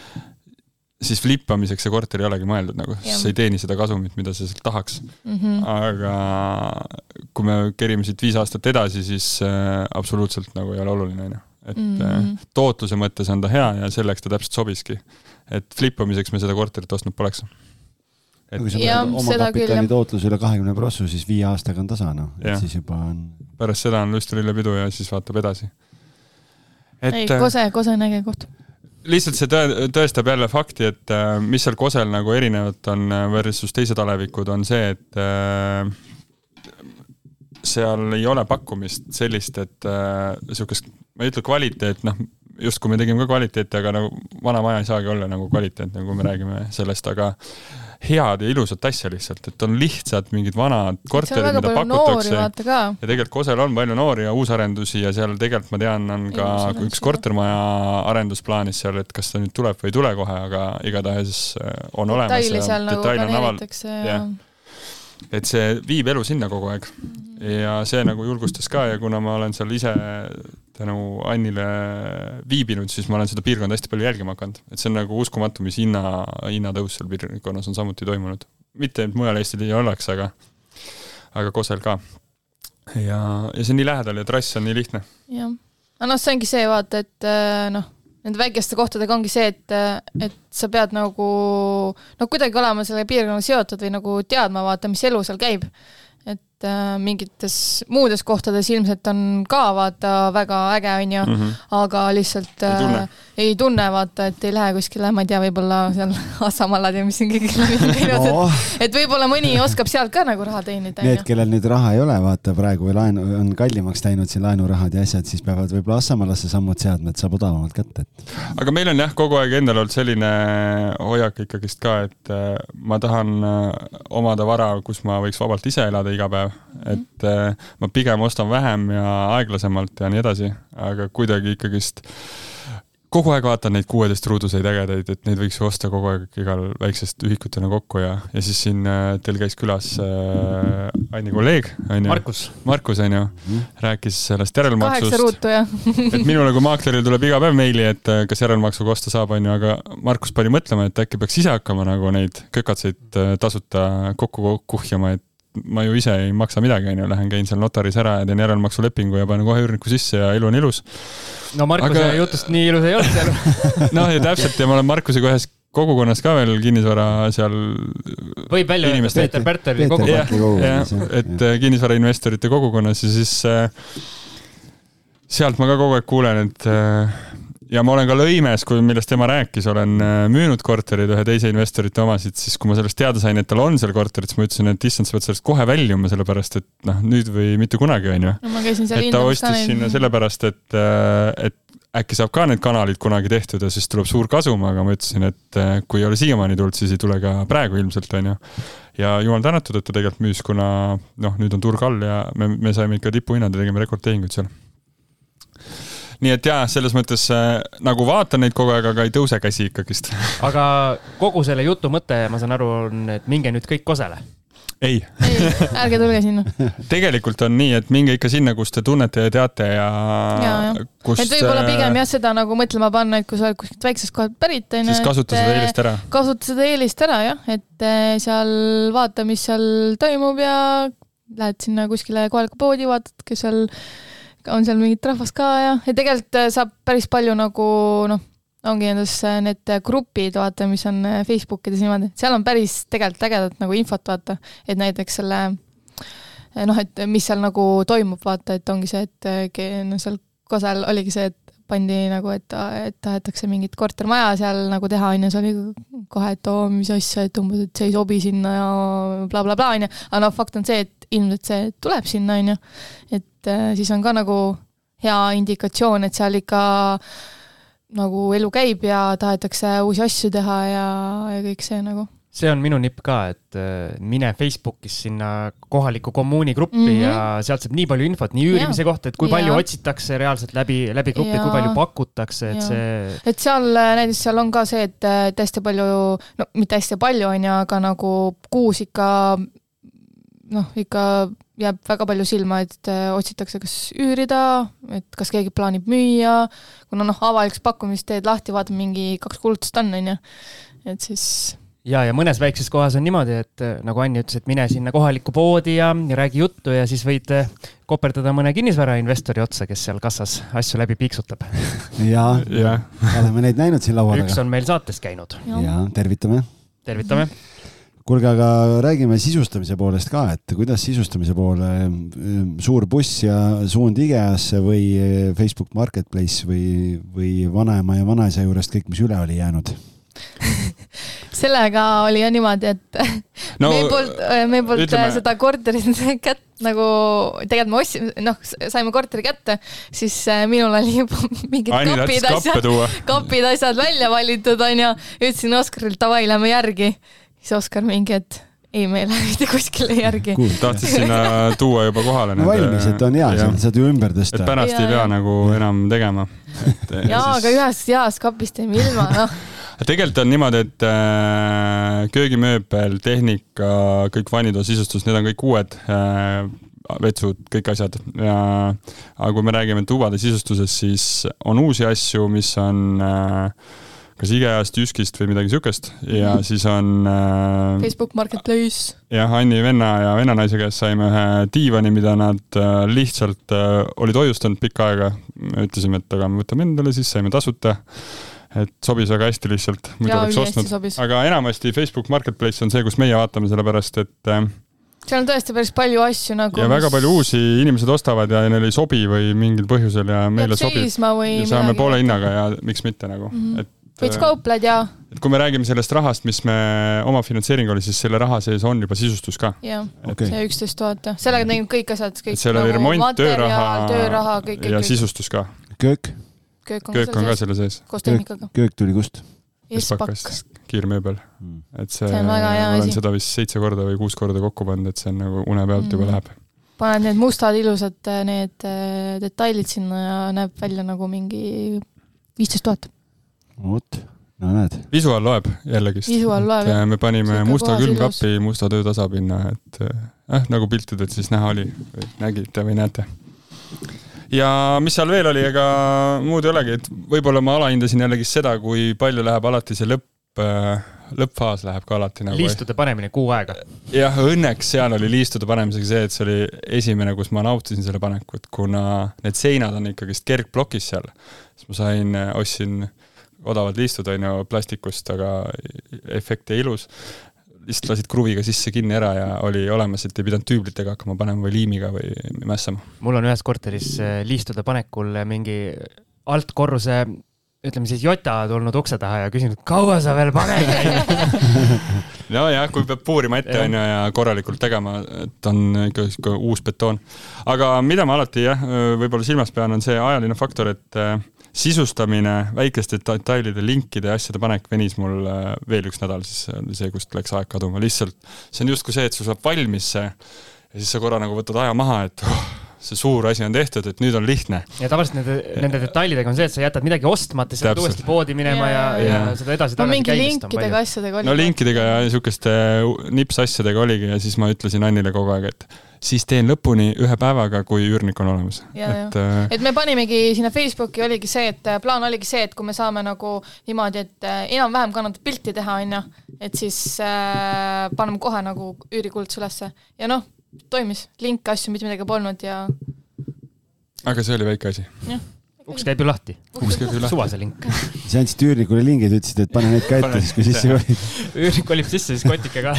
siis flippamiseks see korter ei olegi mõeldud nagu, sa ei teeni seda kasumit, mida sa sealt tahaks. Mhm. aga kui me kerime siit viis aastat edasi, siis absoluutselt nagu ei ole oluline, onju. et mm. -hmm. tootluse mõttes on ta hea ja selleks ta täpselt sobiski. et flippamiseks me seda korterit ostnud poleks. Et kui seda küll, omakapitali tootlus üle kahekümne prossu, siis viie aastaga on tasa, noh, et siis juba on. pärast seda on lust ja siis vaatab edasi. ei, äh, Kose, Kose on äge koht. lihtsalt see tõe-, tõestab jälle fakti, et äh, mis seal Kosel nagu erinevat on äh, versus teised alevikud, on see, et seal ei ole pakkumist sellist, et niisugust ma ei ütle kvaliteet, noh, justkui me tegime ka kvaliteeti, aga nagu vana maja ei saagi olla nagu kvaliteetne, kui me räägime sellest, aga head ja ilusat asja lihtsalt, et on lihtsalt mingid vanad korterid, mida pakutakse. ja tegelikult Kosel on palju noori ja uusarendusi ja seal tegelikult ma tean, on ka Uusarendusi, üks kortermaja arendusplaanis seal, et kas ta nüüd tuleb või ei tule kohe, aga igatahes äh, on olemas detaili seal nagu detail on aval-, planeeritakse ja jah. Et see viib elu sinna kogu aeg. ja see nagu julgustas ka ja kuna ma olen seal ise tänu Annile viibinud, siis ma olen seda piirkonda hästi palju jälgima hakanud, et see on nagu uskumatu, mis hinna, hinnatõus seal piirkonnas on samuti toimunud. mitte, et mujal Eestil ei oleks, aga, aga Kosel ka. ja, ja see on nii lähedal ja trass on nii lihtne. jah, aga noh, see ongi see, vaata, et äh, noh, nende väikeste kohtadega ongi see, et, et sa pead nagu no kuidagi olema selle piirkonnaga seotud või nagu teadma, vaata, mis elu seal käib. et äh, mingites muudes kohtades ilmselt on ka vaata väga äge, onju, aga lihtsalt Ei tunne. äh, ei tunne, vaata, et ei lähe kuskile, ma ei tea, võib-olla seal Assamaalad ja mis siin kõik käinud, noh, et et võib-olla mõni oskab sealt ka nagu raha teenida, need, kellel nüüd raha ei ole, vaata praegu või laenu, on kallimaks läinud siin laenurahad ja asjad, siis peavad võib-olla Assamaalasse sammud seadma, et saab odavamalt kätte, et. Aga meil on jah, kogu aeg endal olnud selline hoiak ikkagist ka, et äh, ma tahan äh, omada vara, kus ma võiks vabalt ise elada iga päev. Et äh, ma pigem ostan vähem ja aeglasemalt ja nii edasi, aga kuidagi ikkagist kogu aeg vaatan neid kuueteist-ruuduseid ägedaid, et neid võiks ju osta kogu aeg igal väiksest ühikutena kokku ja, ja siis siin äh, teil käis külas äh, Anni kolleeg, onju. Markus, Markus, onju, rääkis sellest järelmaksust. Kaheksa. ruutu ja et minule kui maaklerile tuleb iga päev meili, et kas järelmaksuga osta saab, onju, aga Markus pani mõtlema, et äkki peaks ise hakkama nagu neid kökatseid tasuta kokku kuhjama, et ma ju ise ei maksa midagi, onju, lähen käin seal notaris ära ja teen järelmaksulepingu ja panen kohe üürniku sisse ja elu on ilus. no Markuse Aga- jutust nii ilus ei olnud seal. noh, ja täpselt ja ma olen Markusega ühes kogukonnas ka veel kinnisvara seal võib välja öelda, Inimeste- Peeter Pärtli, kogukonnas, et äh, kinnisvarainvestorite kogukonnas ja siis äh, sealt ma ka kogu aeg kuulen, et äh, ja ma olen ka Lõimes, kui, millest tema rääkis, olen äh, müünud korterid ühe teise investorite omasid, siis kui ma sellest teada sain, et tal on seal korterit, siis ma ütlesin, et issand, sa pead sellest kohe väljuma, sellepärast et noh, nüüd või mitte kunagi, käisin seal et ta ostis sinna sellepärast, et, et äkki saab ka need kanalid kunagi tehtud ja siis tuleb suur kasum, aga ma ütlesin, et kui ei ole siiamaani tulnud, siis ei tule ka praegu ilmselt, onju. ja jumal tänatud, et ta tegelikult müüs, kuna noh, nüüd on turg all ja me, me saime ikka tipuhinnad ja tegime rekordtehinguid seal nii et jaa, selles mõttes äh, nagu vaatan neid kogu aeg, aga ei tõuse käsi ikkagist. aga kogu selle jutu mõte, ma saan aru, on, et minge nüüd kõik Kosele ei. ei, ärge tulge sinna. tegelikult on nii, et minge ikka sinna, kus te tunnete ja teate ja, ja, ja. kust. et võib-olla pigem jah, seda nagu mõtlema panna, et kui sa oled kuskilt väiksest kohalt pärit, onju. siis kasuta seda eelist ära. kasuta seda eelist ära jah, et seal vaata, mis seal toimub ja lähed sinna kuskile kohalikku poodi, vaatad, kes seal on seal mingit rahvast ka ja, ja tegelikult äh, saab päris palju nagu noh, ongi nendes äh, need grupid, vaata, mis on äh, Facebookides niimoodi, seal on päris tegelikult ägedat nagu infot, vaata, et näiteks selle noh, et mis seal nagu toimub, vaata, et ongi see, et no seal Kosel oligi see, et pandi nagu, et, et tahetakse mingit kortermaja seal nagu teha, onju, see oli kohe, et oo, mis asja, et umbes, et see ei sobi sinna ja blablabla, onju. aga noh, fakt on see, et ilmselt see tuleb sinna, onju. et äh, siis on ka nagu hea indikatsioon, et seal ikka nagu elu käib ja tahetakse uusi asju teha ja, ja kõik see nagu see on minu nipp ka, et äh, mine Facebookis sinna kohaliku kommuuni gruppi mm -hmm. ja sealt saab nii palju infot nii üürimise ja. kohta, et kui palju ja. otsitakse reaalselt läbi, läbi grupi, kui palju pakutakse, et ja. see. et seal äh, näiteks seal on ka see, et, et hästi palju, no mitte hästi palju, on ju, aga nagu kuus ikka noh, ikka jääb väga palju silma, et äh, otsitakse, kas üürida, et kas keegi plaanib müüa, kuna noh, avalikus pakkumises teed lahti, vaatad mingi kaks kuulutust on, on ju, et siis ja, ja mõnes väikses kohas on niimoodi, et äh, nagu Anni ütles, et mine sinna kohalikku poodi ja, ja räägi juttu ja siis võid äh, koperdada mõne kinnisvarainvestori otsa, kes seal kassas asju läbi piiksutab. ja, ja., oleme neid näinud siin laua taga. üks on meil saates käinud. ja tervitame. tervitame kuulge, aga räägime sisustamise poolest ka, et kuidas sisustamise poole suur buss ja suund IKEA-sse või Facebook Marketplace või, või vanaema ja vanaisa juurest kõik, mis üle oli jäänud? Sellega oli jah niimoodi, et no, meil polnud, meil polnud ütleme... seda korterit kätt nagu, tegelikult me ostsime, noh, saime korteri kätte, siis minul oli juba mingid Aini kapid asjad, kapid asjad välja valitud, onju. ütlesin Oskarile davai, lähme järgi siis Oskar mingi, et ei, me ei lähe mitte kuskile järgi tahtis sinna tuua juba kohale. valmis, et on hea, saad ju ümber tõsta. et pärast ja, ei pea ja. nagu enam tegema. jaa, aga ühest heast kapist jäime ilma, noh tegelikult on niimoodi, et äh, köögimööbel, tehnika, kõik vannitoa sisustus, need on kõik uued äh, vetsud, kõik asjad ja aga kui me räägime tubade sisustusest, siis on uusi asju, mis on äh, kas IKEA-st, Jyskist või midagi siukest ja mhm. siis on äh,. Facebook Marketplace. jah, Anni venna ja vennanaise käest saime ühe diivani, mida nad äh, lihtsalt äh, olid hoiustanud pikka aega. ütlesime, et aga me võtame endale, siis saime tasuta et sobis väga hästi lihtsalt, muidu oleks ostnud. aga enamasti Facebook Marketplace on see, kus meie vaatame, sellepärast et äh, seal on tõesti päris palju asju nagu. ja mis... väga palju uusi inimesed ostavad ja neile ei sobi või mingil põhjusel ja meile sobib. ja saame poole hinnaga ja miks mitte nagu mm, -hmm. et veits kaupled ja. et kui me räägime sellest rahast, mis me oma finantseering oli, siis selle raha sees on juba sisustus ka. jah okay., see üksteist tuhat jah, sellega tegime kõik asjad, kõik. seal oli remont, tööraha, tööraha, kõik, kõik. ja kõik. sisustus ka. köök? köök on, köök on ka selle sees. koos tehnikaga. köök tuli kust? Espak. kiirmööbel mm.. et see, see on väga hea asi. olen seda vist seitse korda või kuus korda kokku pannud, et see on nagu une pealt mm. juba läheb. paned need mustad ilusad äh, need äh, detailid sinna ja näeb välja nagu mingi viisteist tuhat. Vot no näed. visuaal loeb jällegist. visuaal loeb jah. me panime Siuke musta külmkapi musta töötasapinna, et äh, nagu piltidelt siis näha oli nägite või näete. ja mis seal veel oli, ega muud ei olegi, et võib-olla ma alahindasin jällegist seda, kui palju läheb alati see lõpp äh, lõppfaas läheb ka alati nagu. liistude panemine kuu aega. jah, õnneks seal oli liistude panemisega see, et see oli esimene, kus ma nautisin selle panekut, kuna need seinad on ikkagist kergplokis seal, siis ma sain, ostsin odavad liistud, on ju, plastikust, aga efekt jäi ilus. lihtsalt lasid kruviga sisse kinni ära ja oli olemas, et ei pidanud tüüblitega hakkama panema või liimiga või mässama. mul on ühes korteris eh, liistude panekul mingi altkorruse ütleme siis Jota tulnud ukse taha ja küsinud, kaua sa veel paned nojah, kui peab puurima ette, on ju, ja korralikult tegema, et on ikka sihuke uus betoon. aga mida ma alati jah, võib-olla silmas pean, on see ajaline faktor, et äh, sisustamine, väikeste detailide, linkide ja asjade panek venis mul äh, veel üks nädal, siis oli see, kust läks aeg kaduma, lihtsalt see on justkui see, et sul saab valmis see ja siis sa korra nagu võtad aja maha, et oh, see suur asi on tehtud, et nüüd on lihtne. ja tavaliselt nende, nende detailidega on see, et sa jätad midagi ostmata, siis pead uuesti poodi minema ja, ja, ja, ja seda edasi-tagasi no, mingi linkidega asjadega oli. no linkidega ja niisuguste nipsasjadega oligi ja siis ma ütlesin Annile kogu aeg, et siis teen lõpuni ühe päevaga, kui üürnik on olemas. et, äh, et me panimegi sinna Facebooki oligi see, et äh, plaan oligi see, et kui me saame nagu niimoodi, et äh, enam-vähem kannatab pilti teha, onju, et siis äh, paneme kohe nagu üürikuulutus ülesse ja noh toimis, linke, asju, mitte midagi polnud ja. aga see oli väike asi. uks käib ju lahti. uks käib ju lahti. suvase link. sa andsid üürnikule lingid, ütlesid, et pane need ka ette, siis kui sisse kolid. üürnik kolib sisse, siis kotike ka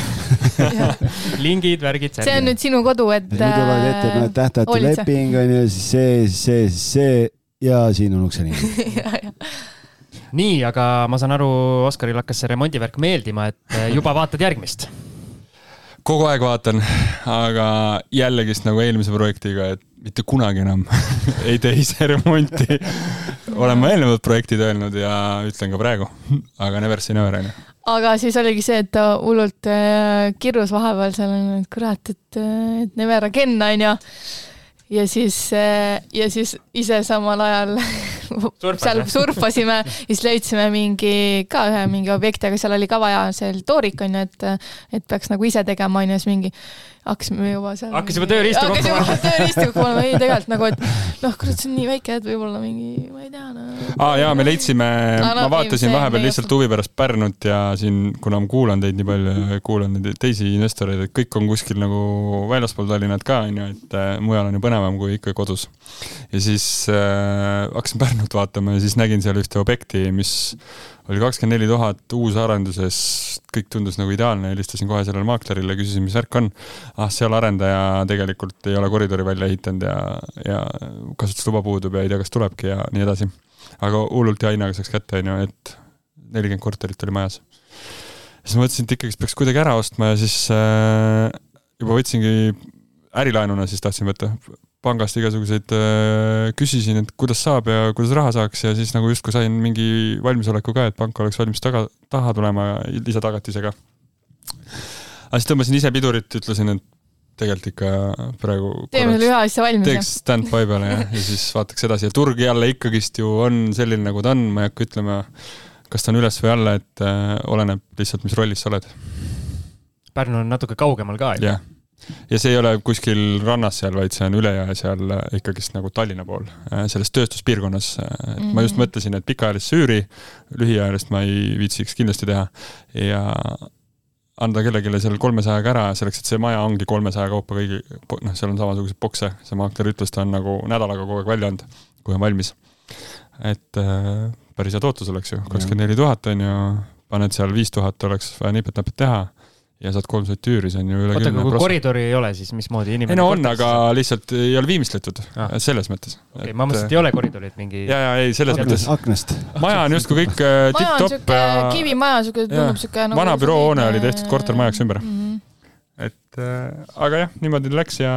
lingid, värgid. see on nüüd sinu kodu, et. muidu loed ette, et noh, tähtajatu leping on ju, siis see, siis see, siis see ja siin on ukselingid nii, aga ma saan aru, Oskaril hakkas see remondivärk meeldima, et juba vaatad järgmist kogu aeg vaatan, aga jällegist nagu eelmise projektiga, et mitte kunagi enam ei tee ise remonti. olen ma eelnevad projektid öelnud ja ütlen ka praegu, aga never say never onju aga siis oligi see, et ta hullult äh, kirjus vahepeal seal et kurat, et, äh, et never again onju ja siis, äh, ja siis ise samal ajal seal surfasime, siis leidsime mingi ka ühe mingi objekti, aga seal oli ka vaja seal toorik on ju, et, et peaks nagu ise tegema on ju, siis mingi hakkasime juba seal. hakkas juba tööriistu kokku panema. hakkas juba tööriistu kokku panema, ei tegelikult nagu, et noh, kurat, see on nii väike, et võib-olla mingi, ma ei tea no.. aa ah, jaa, me leidsime no,, no, ma vaatasin see, vahepeal lihtsalt huvi pärast Pärnut ja siin, kuna ma kuulan teid nii palju ja kuulan neid teisi investoreid, et kõik on kuskil nagu väljaspool Tallinnat ka, on ju, et äh, mujal on ju põnevam kui ikka kodus. ja siis äh, hakkasin Pärnut vaatama ja siis nägin seal ühte objekti, mis oli kakskümmend neli tuhat uusarenduses, kõik tundus nagu ideaalne, helistasin kohe sellele maaklerile, küsisin, mis värk on. ah, seal arendaja tegelikult ei ole koridori välja ehitanud ja, ja kasutusluba puudub ja ei tea, kas tulebki ja nii edasi. aga hullult hea hinnaga saaks kätte, onju, et nelikümmend korterit oli majas. siis ma mõtlesin, et ikkagist peaks kuidagi ära ostma ja siis äh, juba võtsingi ärilaenuna siis tahtsin võtta pangast igasuguseid äh,, küsisin, et kuidas saab ja kuidas raha saaks ja siis nagu justkui sain mingi valmisoleku ka, et pank oleks valmis taga, taha tulema lisatagatisega. aga siis tõmbasin ise pidurit, ütlesin, et tegelikult ikka praegu teeme selle ühe asja valmis. teeks stand-by peale jah, ja siis vaataks edasi ja turg jälle ikkagist ju on selline, nagu ta on, ma ei hakka ütlema, kas ta on üles või alla, et äh, oleneb lihtsalt, mis rollis sa oled. Pärnu on natuke kaugemal ka jah ja see ei ole kuskil rannas seal, vaid see on üle jõe seal äh, ikkagist nagu Tallinna pool, äh, selles tööstuspiirkonnas. et mm -hmm. ma just mhm. mõtlesin, et pikaajalist süüri, lühiajalist ma ei viitsiks kindlasti teha ja anda kellelegi seal kolmesajaga ära, selleks et see maja ongi kolmesaja kaupa kõigi, noh, seal on samasuguseid bokse, see maakler ütles, ta on nagu nädalaga kogu aeg välja andnud, kui on valmis. et äh, päris hea tootlus oleks ju, kakskümmend neli tuhat on ju, paned seal viis tuhat oleks vaja nipet-näpet teha ja saad kolmsada tüüri, see on ju üle oota, aga kui koridori ei ole, siis mismoodi inimene ei no on, aga lihtsalt ei ole viimistletud ah., selles mõttes. okei okay,, ma mõtlesin, et ei ole koridori, et mingi ja, ja ei, selles mõttes. aknast. maja on justkui kõik äh, tipp-topp ja kivimaja, siuke, tundub siuke nagu vana büroohoone oli tehtud kortermajaks ümber mm. -hmm. et äh, aga jah, niimoodi läks ja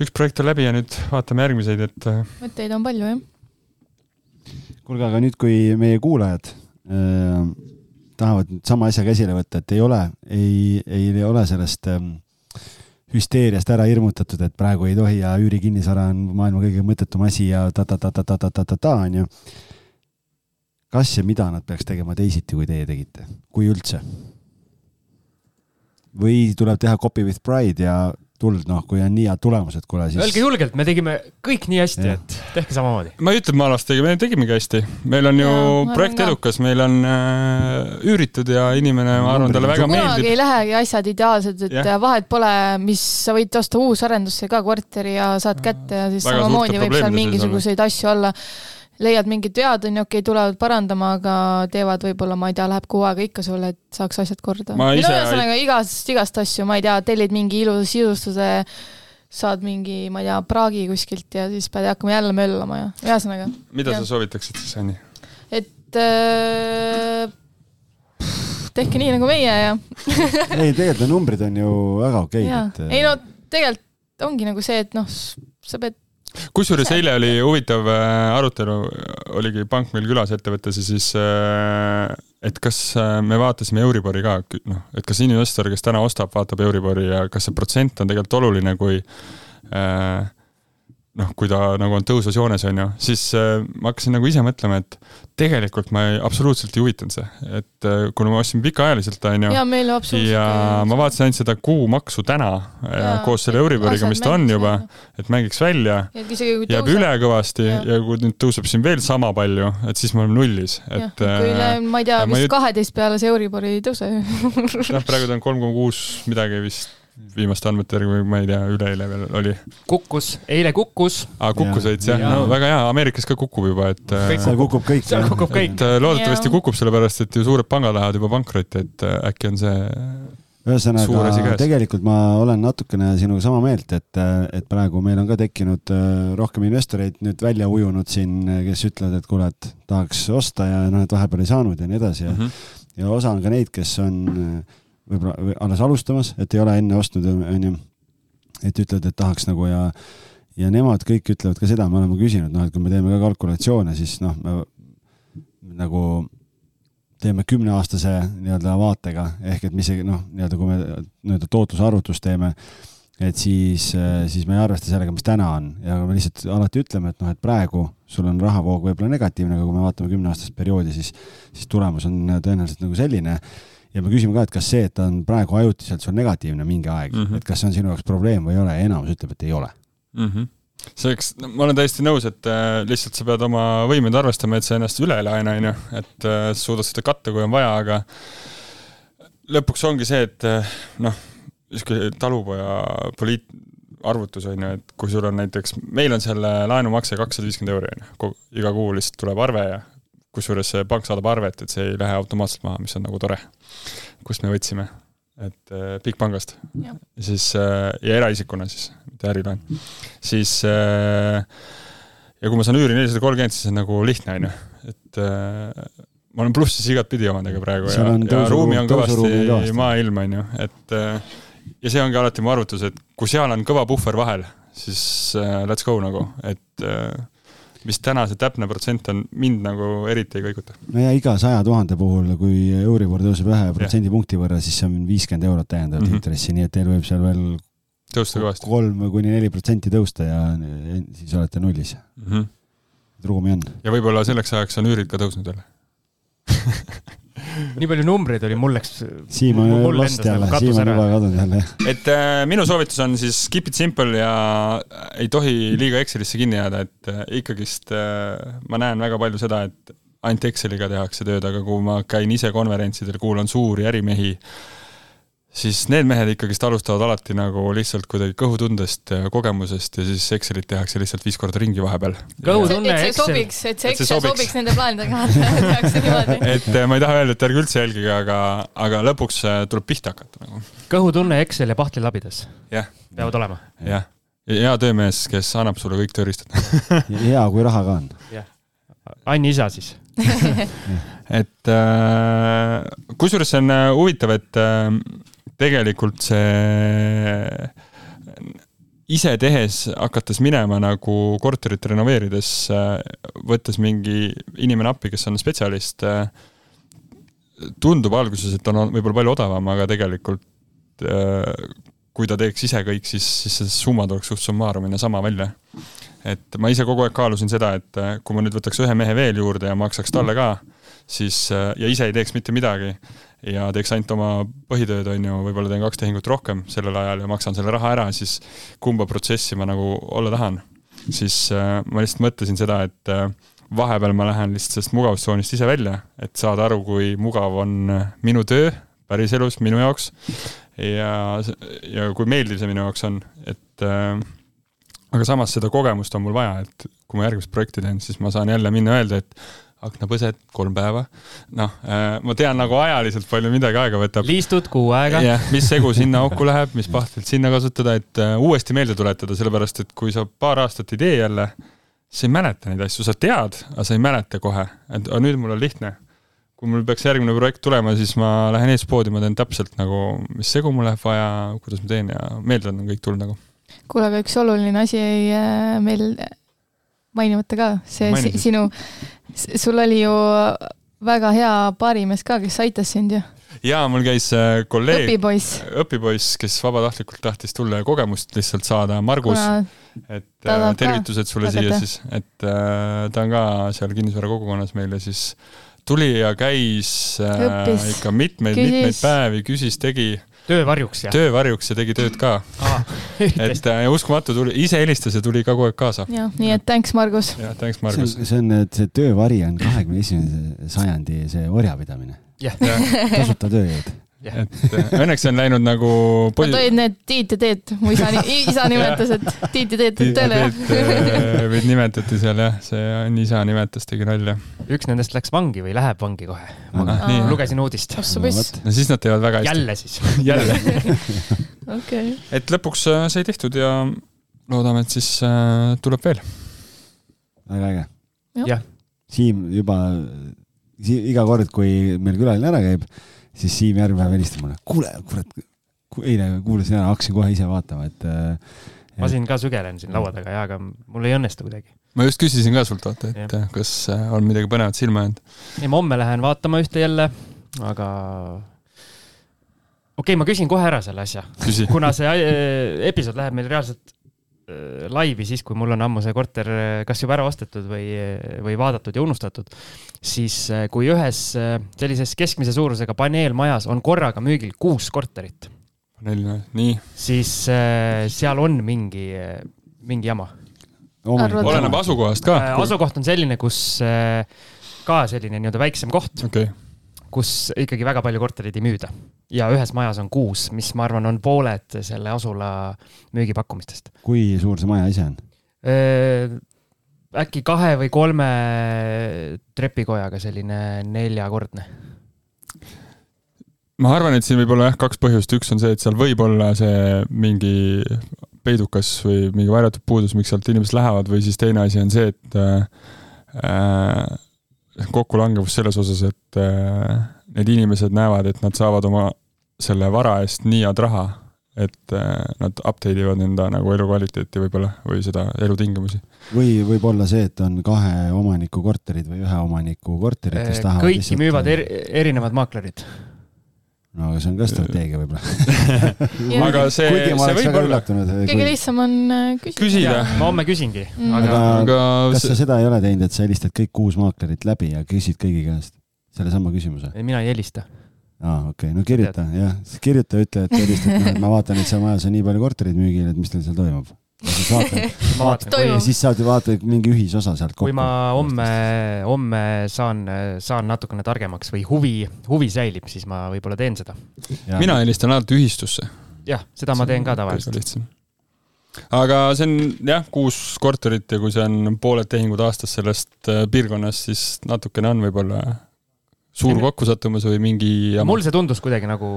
üks projekt on läbi ja nüüd vaatame järgmiseid, et äh, mõtteid on palju, jah. kuulge, aga nüüd, kui meie kuulajad äh, tahavad sama asja käsile võtta, et ei ole, ei, ei ole sellest ähm, hüsteeriast ära hirmutatud, et praegu ei tohi ja üürikinnisvara on maailma kõige mõttetum asi ja ta-ta-ta-ta-ta-ta-ta-ta on ju. kas ja mida nad peaks tegema teisiti, kui teie tegite, kui üldse? või tuleb teha copy with pride ja tuld, noh, kui on nii head tulemused, kuule siis. Öelge julgelt, me tegime kõik nii hästi, et tehke samamoodi. ma ei ütle, et me halvasti tegime, me tegimegi hästi. meil on ju ja, projekt edukas, meil on äh, üüritud ja inimene, ma arvan, talle väga meeldib. kunagi ei lähegi asjad ideaalsed, et ja. vahet pole, mis, sa võid osta uusarendusse ka korteri ja saad kätte ja siis väga samamoodi võib seal mingisuguseid asju olla leiad mingid vead, on ju, okei okay,, tulevad parandama, aga teevad võib-olla, ma ei tea, läheb kuu aega ikka sulle, et saaks asjad korda. no ühesõnaga igast, igast asju, ma ei tea, tellid mingi ilusa sisustuse, saad mingi, ma ei tea, praagi kuskilt ja siis pead hakkama jälle möllama ja ühesõnaga. mida ja. sa soovitaksid siis, Anni? et äh, tehke nii nagu meie ja ei, tegelikult need numbrid on ju väga okeid et äh, ei no tegelikult ongi nagu see, et noh, sa pead kusjuures eile oli huvitav äh, arutelu, oligi pank meil külas ettevõttes ja siis, et kas äh, me vaatasime Euribori ka, noh, et kas investor, kes täna ostab, vaatab Euribori ja kas see protsent on tegelikult oluline, kui äh, noh, kui ta nagu on tõusvas joones, on ju, siis äh, ma hakkasin nagu ise mõtlema, et tegelikult ma ei, absoluutselt ei huvitanud see, et äh, kuna ma ostsin pikaajaliselt, on ju ja ja ma vaatasin ainult seda kuumaksu täna ja, Jaa, koos selle Euriboriga, mis ta on juba jah., et mängiks välja jääb üle kõvasti ja. Jah. ja kui nüüd tõuseb siin veel sama palju, et siis me oleme nullis, jah, et kui üle, ma ei tea, vist ei- kaheteist peale see Euribor ei tõuse noh, praegu ta on kolm koma kuus midagi vist viimaste andmete järgi ma ei tea, üleeile veel oli. kukkus, eile kukkus, aa, kukkus veits jah, no väga hea, Ameerikas ka kukub juba, et äh, Kõik seal kukub kõik. Seal kukub kõik. et äh, loodetavasti kukub, sellepärast et ju suured pangad lähevad juba pankrotti, et äh, äkki on see ühesõnaga tegelikult ma olen natukene sinuga sama meelt, et, et praegu meil on ka tekkinud rohkem investoreid nüüd välja ujunud siin, kes ütlevad, et kuule, et tahaks osta ja noh, et vahepeal ei saanud ja nii edasi ja mm, -hmm. ja osa on ka neid, kes on äh, võib-olla või alles alustamas, et ei ole enne ostnud, onju. et ütlevad, et tahaks nagu ja, ja nemad kõik ütlevad ka seda, me oleme küsinud, noh, et kui me teeme ka kalkulatsioone, siis noh, me nagu teeme kümneaastase nii-öelda vaatega. Ehk et mis see noh, nii-öelda kui me nii-öelda tootlusarvutust teeme, et siis, siis me ei arvesta sellega, mis täna on. Ja me lihtsalt alati ütleme, et noh, et praegu sul on rahavoog võib-olla negatiivne, aga kui me vaatame kümneaastast perioodi, siis, siis tulemus on tõenäoliselt nagu selline ja me küsime ka, et kas see, et ta on praegu ajutiselt sul negatiivne mingi aeg mm. -hmm. et kas see on sinu jaoks probleem või ei ole enamus ütleb, et ei ole. mm. -hmm. selleks, ma olen täiesti nõus, et äh, lihtsalt sa pead oma võimeid arvestama, et sa ennast üle ei laena, on ju, et äh, sa suudad seda katta, kui on vaja, aga lõpuks ongi see, et äh, noh, niisugune talupoja poliit-, arvutus on ju, et kui sul on näiteks, meil on selle laenumakse kakssada viiskümmend euri on ju, iga kuu lihtsalt tuleb arve ja kusjuures see pank saadab arvet, et see ei lähe automaatselt maha, mis on nagu tore. kust me võtsime, et äh, Bigpangast Jah. siis äh, ja eraisikuna siis, mitte ärilaen, siis äh, ja kui ma saan üüri nelisada kolmkümmend, siis on nagu lihtne, on ju, et äh, ma olen plussis igatpidi omadega praegu ja, on ja ruumi on kõvasti. maailm, on ju, et äh, ja see ongi alati mu arvutus, et kui seal on kõva puhver vahel, siis äh, let's go nagu, et äh, mis täna see täpne protsent on, mind nagu eriti ei kõiguta. no ja iga saja tuhande puhul, kui Euribor tõuseb ühe protsendipunkti võrra, siis see on viiskümmend eurot täiendavat mm -hmm. intressi, nii et teil võib seal veel tõusta kõvasti kolm kuni neli protsenti tõusta ja siis olete nullis. mm. -hmm. ruumi on. ja võib-olla selleks ajaks on üürid ka tõusnud jälle. nii palju numbreid oli, mul läks. Siim on lost jälle nagu, Siim on juba kadunud jälle. et äh, minu soovitus on siis keep it simple ja ei tohi liiga Excelisse kinni jääda, et äh, ikkagist äh, ma näen väga palju seda, et ainult Exceliga tehakse tööd, aga kui ma käin ise konverentsidel, kuulan suuri ärimehi, siis need mehed ikkagist alustavad alati nagu lihtsalt kuidagi kõhutundest ja kogemusest ja siis Excelit tehakse lihtsalt viis korda ringi vahepeal. Kõhutunne et see Excel. sobiks, et see Et see Excel sobiks. sobiks nende plaanidega, tehakse niimoodi. et äh, ma ei taha öelda, et ärge üldse jälgige, aga, aga lõpuks äh, tuleb pihta hakata nagu, kõhutunne Excel ja pahtlilabides jah, peavad olema. jah. ja hea töömees, kes annab sulle kõik tööriistad. hea, kui raha ka on. Anni isa siis. et äh, kusjuures see on huvitav, et tegelikult see ise tehes, hakates minema nagu korterit renoveerides, võttes mingi inimene appi, kes on spetsialist, tundub alguses, et on võib-olla palju odavam, aga tegelikult äh, kui ta teeks ise kõik, siis, siis see summa tuleks suht summarumina sama välja. Et ma ise kogu aeg kaalusin seda, et äh, kui ma nüüd võtaks ühe mehe veel juurde ja maksaks talle ka, siis äh, ja ise ei teeks mitte midagi ja teeks ainult oma põhitööd, on ju, võib-olla teen kaks tehingut rohkem sellel ajal ja maksan selle raha ära, siis kumba protsessi ma nagu olla tahan. siis äh, ma lihtsalt mõtlesin seda, et äh, vahepeal ma lähen lihtsalt sellest mugavustsoonist ise välja, et saada aru, kui mugav on äh, minu töö päriselus minu jaoks ja, ja kui meeldiv see minu jaoks on, et äh, aga samas seda kogemust on mul vaja, et kui ma järgmist projekti teen, siis ma saan jälle minna öelda, et aknapõsed kolm päeva. noh, ma tean nagu ajaliselt palju midagi aega võtab. liistud kuu aega. jah, mis segu sinna auku läheb, mis pahtlit sinna kasutada, et uh, uuesti meelde tuletada, sellepärast et kui sa paar aastat ei tee jälle, sa ei mäleta neid asju, sa tead, aga sa ei mäleta kohe, et aga nüüd mul on lihtne. kui mul peaks järgmine projekt tulema, siis ma lähen eespoodi, ma teen täpselt nagu, mis segu mul läheb vaja, kuidas ma teen ja meelde on kõik tulnud nagu. kuule, aga üks oluline asi jäi äh, meil mainimata ka, see Maini siis. sinu, sul oli ju väga hea baarimees ka, kes aitas sind ju, jaa, mul käis äh, kolleeg, õpipoiss. õpipoiss, kes vabatahtlikult tahtis tulla ja kogemust lihtsalt saada, Margus, et ta äh, tahab ka tervitused sulle jagada. siia siis, et äh, ta on ka seal kinnisvara kogukonnas meil ja siis tuli ja käis Õppis, ikka mitmeid, küsis. mitmeid päevi, küsis, tegi töö varjuks ja. töövarjuks ja tegi tööd ka. et äh, uskumatu tuli, ise helistas ja tuli kogu aeg kaasa. jah, nii et thanks, Margus. jah, thanks, see Margus on, see on, et see töövari on kahekümne esimese sajandi see orjapidamine, tasuta tööjõud. Et äh, õnneks on läinud nagu Nad olid need Tiit ja Teet, mu isa, isa nimetas, et Tiit ja Teet tuleb tööle ja meid nimetati seal jah, see Anni isa nimetas, tegi nalja. üks nendest läks vangi või läheb vangi kohe. ma Ah, nii. lugesin uudist. no siis nad teevad väga hästi. jälle siis. jälle. okei. et lõpuks äh, sai tehtud ja loodame, et siis äh, tuleb veel. väga äge. jah, Siim juba, iga kord, kui meil külaline ära käib, siis Siim järgmine päev helistab mulle, kuule, kurat, eile kuulasin ära, hakkasin kohe ise vaatama, et äh, ma siin ka sügelen siin laua taga ja, aga mul ei õnnestu kuidagi. ma just küsisin ka sult, vaata, et Jah. äh, kas äh, on midagi põnevat silma jäänud. ei, ma homme lähen vaatama ühte jälle, aga okei okay,, ma küsin kohe ära selle asja, kuna see äh, episood läheb meil reaalselt laivi siis, kui mul on ammu see korter äh, kas juba ära ostetud või, või vaadatud ja unustatud, siis äh, kui ühes äh, sellises keskmise suurusega paneelmajas on korraga müügil kuus korterit, paneeline, nii. siis äh, seal on mingi, mingi jama. Oleneb asukohast ka. Äh, asukoht on selline, kus äh, ka selline nii-öelda väiksem koht, okei, kus ikkagi väga palju kortereid ei müüda ja ühes majas on kuus, mis ma arvan, on pooled selle asula müügipakkumistest. kui suur see maja ise on? äkki kahe või kolme trepikojaga selline neljakordne. ma arvan, et siin võib olla jah kaks põhjust, üks on see, et seal võib olla see mingi peidukas või mingi varjatud puudus, miks sealt inimesed lähevad või siis teine asi on see, et äh, äh, kokkulangevus selles osas, et äh, need inimesed näevad, et nad saavad oma selle vara eest nii head raha, et äh, nad update ivad enda nagu elukvaliteeti võib-olla või seda elutingimusi. või võib olla see, et on kahe omaniku korterid või ühe omaniku korterid, kes tahavad Äh, kõiki müüvad er, erinevad maaklerid. No aga see on ka strateegia võib-olla. aga see, see võib olla. üllatunud. kõige lihtsam on äh, küsida. küsida. ma homme küsingi, Mm. aga aga kas sa seda ei ole teinud, et sa helistad kõik kuus maaklerit läbi ja küsid kõigi käest sellesama küsimuse? mina ei helista. aa, okei okay., no kirjuta jah, kirjuta, ütle, et helistad, noh, et ma vaatan, et seal majas on nii palju kortereid müügil, et mis teil seal toimub. ja siis saad ju vaata mingi ühisosa sealt kokku. kui ma homme, homme saan, saan natukene targemaks või huvi, huvi säilib, siis ma võib-olla teen seda. mina helistan alati ühistusse. jah, seda ma teen ka tavaliselt. aga see on jah, kuus korterit ja kui see on pooled tehingud aastas sellest äh, piirkonnast, siis natukene on võib-olla suur kokkusattumus või mingi jama mul. see tundus kuidagi nagu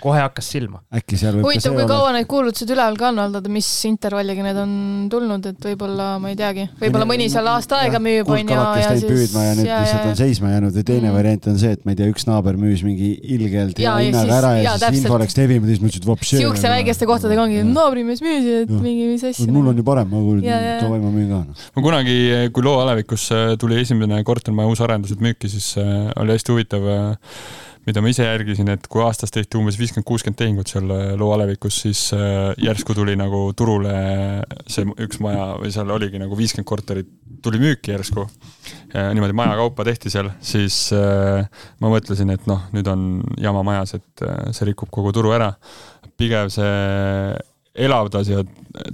kohe hakkas silma. äkki seal võib huvitav, kui kaua need kuulutused üleval ka on olnud, mis intervalliga need on tulnud, et võib-olla ma ei teagi, võib-olla mõni seal aasta aega müüb, onju. kuldkalakest jäid püüdma ja nüüd lihtsalt on seisma jäänud või teine Mm. variant on see, et ma ei tea, üks naaber müüs mingi ilgelt hea Jaa, ja hinnaga ära ja jaa, siis info läks levima, siis mõtlesin, et vapšee. siukse väikeste kohtadega ongi, naabrimees müüs ja et mingi mis asja. mul on ju parem, ma kuulen davai, ma müün ka noh. ma kunagi, kui Loo alevikus äh, tuli esimene kortermaja uus arendused müüki, siis äh, oli hästi huvitav, mida ma ise järgisin, et kui aastas tehti umbes viiskümmend, kuuskümmend tehingut seal äh, Loo alevikus, siis äh, järsku tuli nagu turule see üks maja või seal oligi nagu viiskümmend korterit tuli müüki järsku. niimoodi maja kaupa tehti seal, siis äh, ma mõtlesin, et noh, nüüd on jama majas, et äh, see rikub kogu turu ära. pigem see elavdas ja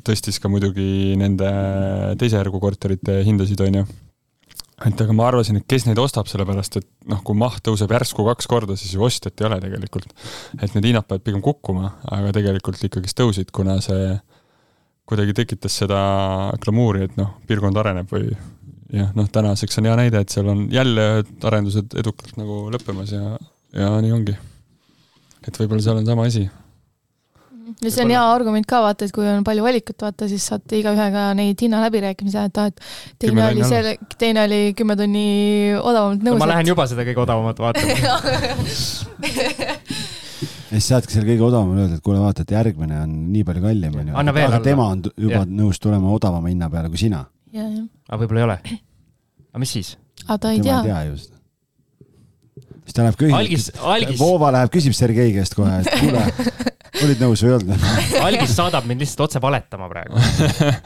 tõstis ka muidugi nende teise järgu korterite hindasid, onju. Et aga ma arvasin, et kes neid ostab, sellepärast et noh, kui maht tõuseb järsku kaks korda, siis ju ostjat ei ole tegelikult. et need hinnad peavad pigem kukkuma, aga tegelikult ikkagist tõusid, kuna see kuidagi tekitas seda glamuuri, et noh, piirkond areneb või jah, noh, tänaseks on hea näide, et seal on jälle arendused edukalt nagu lõppemas ja, ja nii ongi. et võib-olla seal on sama asi. Ja see on hea argument ka vaata, et kui on palju valikut, vaata siis saate igaühega neid hinnaläbirääkimisi ajada, et et teine oli selle, teine oli kümme tonni odavamalt nõus. ma lähen juba seda kõige odavamat vaatama. ja siis saadki selle kõige odavamale öelda, et kuule, vaata, et järgmine on nii palju kallim, onju. Aga alla. tema on juba Jah. nõus tulema odavama hinna peale kui sina. aga võib-olla ei ole. aga mis siis? aga ta ei tema tea ei. tea ju seda. siis ta läheb küsib,, Voova läheb, küsib Sergei käest kohe, et kuule, olid nõus või ei olnud? algis saadab mind lihtsalt otse valetama praegu.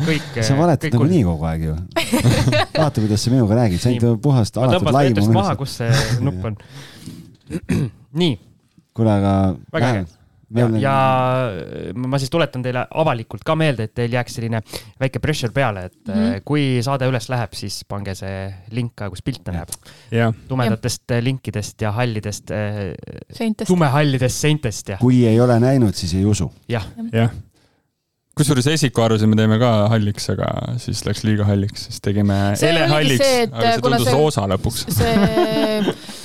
kõik. sa valetad nagunii kogu aeg ju. vaata, kuidas sa minuga räägid, sa ainult puhast alatud tõmban ta laimu ütlust maha,. kus see nupp on. nii, kuule, aga Väga äge. Meil ja, on- ja ma siis tuletan teile avalikult ka meelde, et teil jääks selline väike pressure peale, et mm. -hmm. kui saade üles läheb, siis pange see link ka, kus pilte näeb. jah, tumedatest eh, linkidest ja hallidest, tumehallidest seintest ja, kui ei ole näinud, siis ei usu. jah, jah. kusjuures esikuarusid me teeme ka halliks, aga siis läks liiga halliks, siis tegime See ele oligi halliks, aga see kuna tundus see- roosa lõpuks. see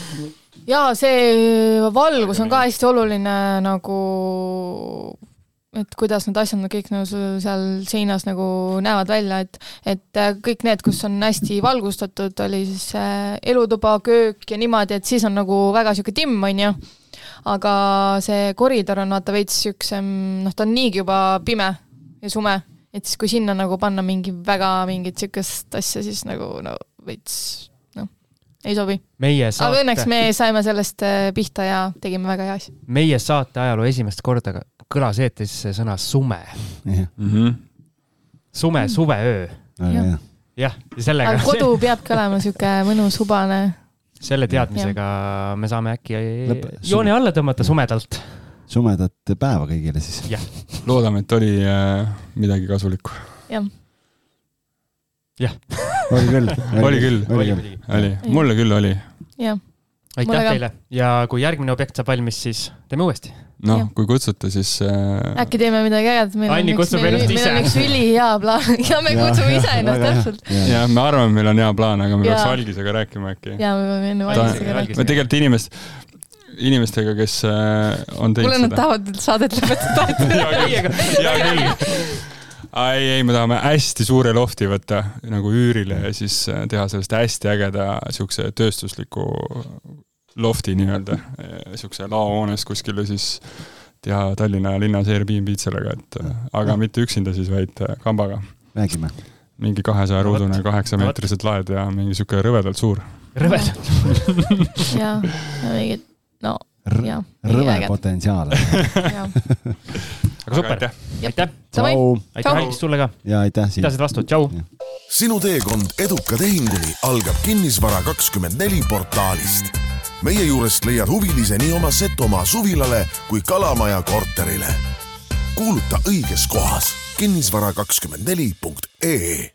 ja see valgus on ka hästi oluline nagu, et kuidas need asjad kõik nagu seal seinas nagu näevad välja, et et äh, kõik need, kus on hästi valgustatud, oli siis äh, elutuba, köök ja niimoodi, et siis on nagu väga sihuke timm, onju. aga see koridor on vaata veits siuksem, noh, ta on niigi juba pime ja sume, et siis kui sinna nagu panna mingi väga mingit siukest asja, siis nagu no veits ei sobi. meie aga õnneks saate, me saime sellest äh, pihta ja tegime väga hea asja. meie saate ajaloo esimest korda kõlas eetris see sõna sume, Mhm. sume, suveöö. Jah. jah, ja sellega aga, kodu peabki olema sihuke mõnus, hubane. selle teadmisega me saame äkki Lõpe- joone alla tõmmata sumedalt. sumedat päeva kõigile siis. loodame, et oli äh, midagi kasulikku. oli küll. Oli küll. oli küll. muidugi. oli, mulle küll oli. jah, aitäh teile ja kui järgmine objekt saab valmis, siis teeme uuesti. noh kui kutsute, siis äh, äkki teeme midagi ägedat, meil on Anni üks, kutsub meil, ennast meil ise. on üks ülihea plaan ja me kutsume ise ennast täpselt. jah, me arvame, meil on hea plaan, aga me peaks Jaa. algisega rääkima äkki. ja me peame enne valmisega rääkima. me tegelikult inimest, inimestega, kes äh, on teinud kuule, nad seda. tahavad saadet lõpetada. hea küll. ei, ei, me tahame hästi suure lofti võtta nagu üürile ja siis äh, teha sellest hästi ägeda siukse tööstusliku lofti nii-öelda, siukse laohoones kuskile siis teha Tallinna linnas Airbnb-d sellega, et äh, aga mitte üksinda siis, vaid äh, kambaga. räägime. mingi kahesaja ruudune kaheksameetrised laed ja mingi siuke rõvedalt suur. rõvedalt. ja, ja mingid, no rõve potentsiaal. aga super, aitäh. aitäh, Davai, aitäh Tšau. Algis sulle ka, ja aitäh siin. pidasid vastu, tšau. sinu teekond eduka tehinguni algab Kinnisvara kakskümmend neli portaalist. meie juurest leiad huvilise nii oma Setomaa suvilale kui Kalamaja korterile. kuuluta õiges kohas kinnisvara kakskümmend neli punkt ee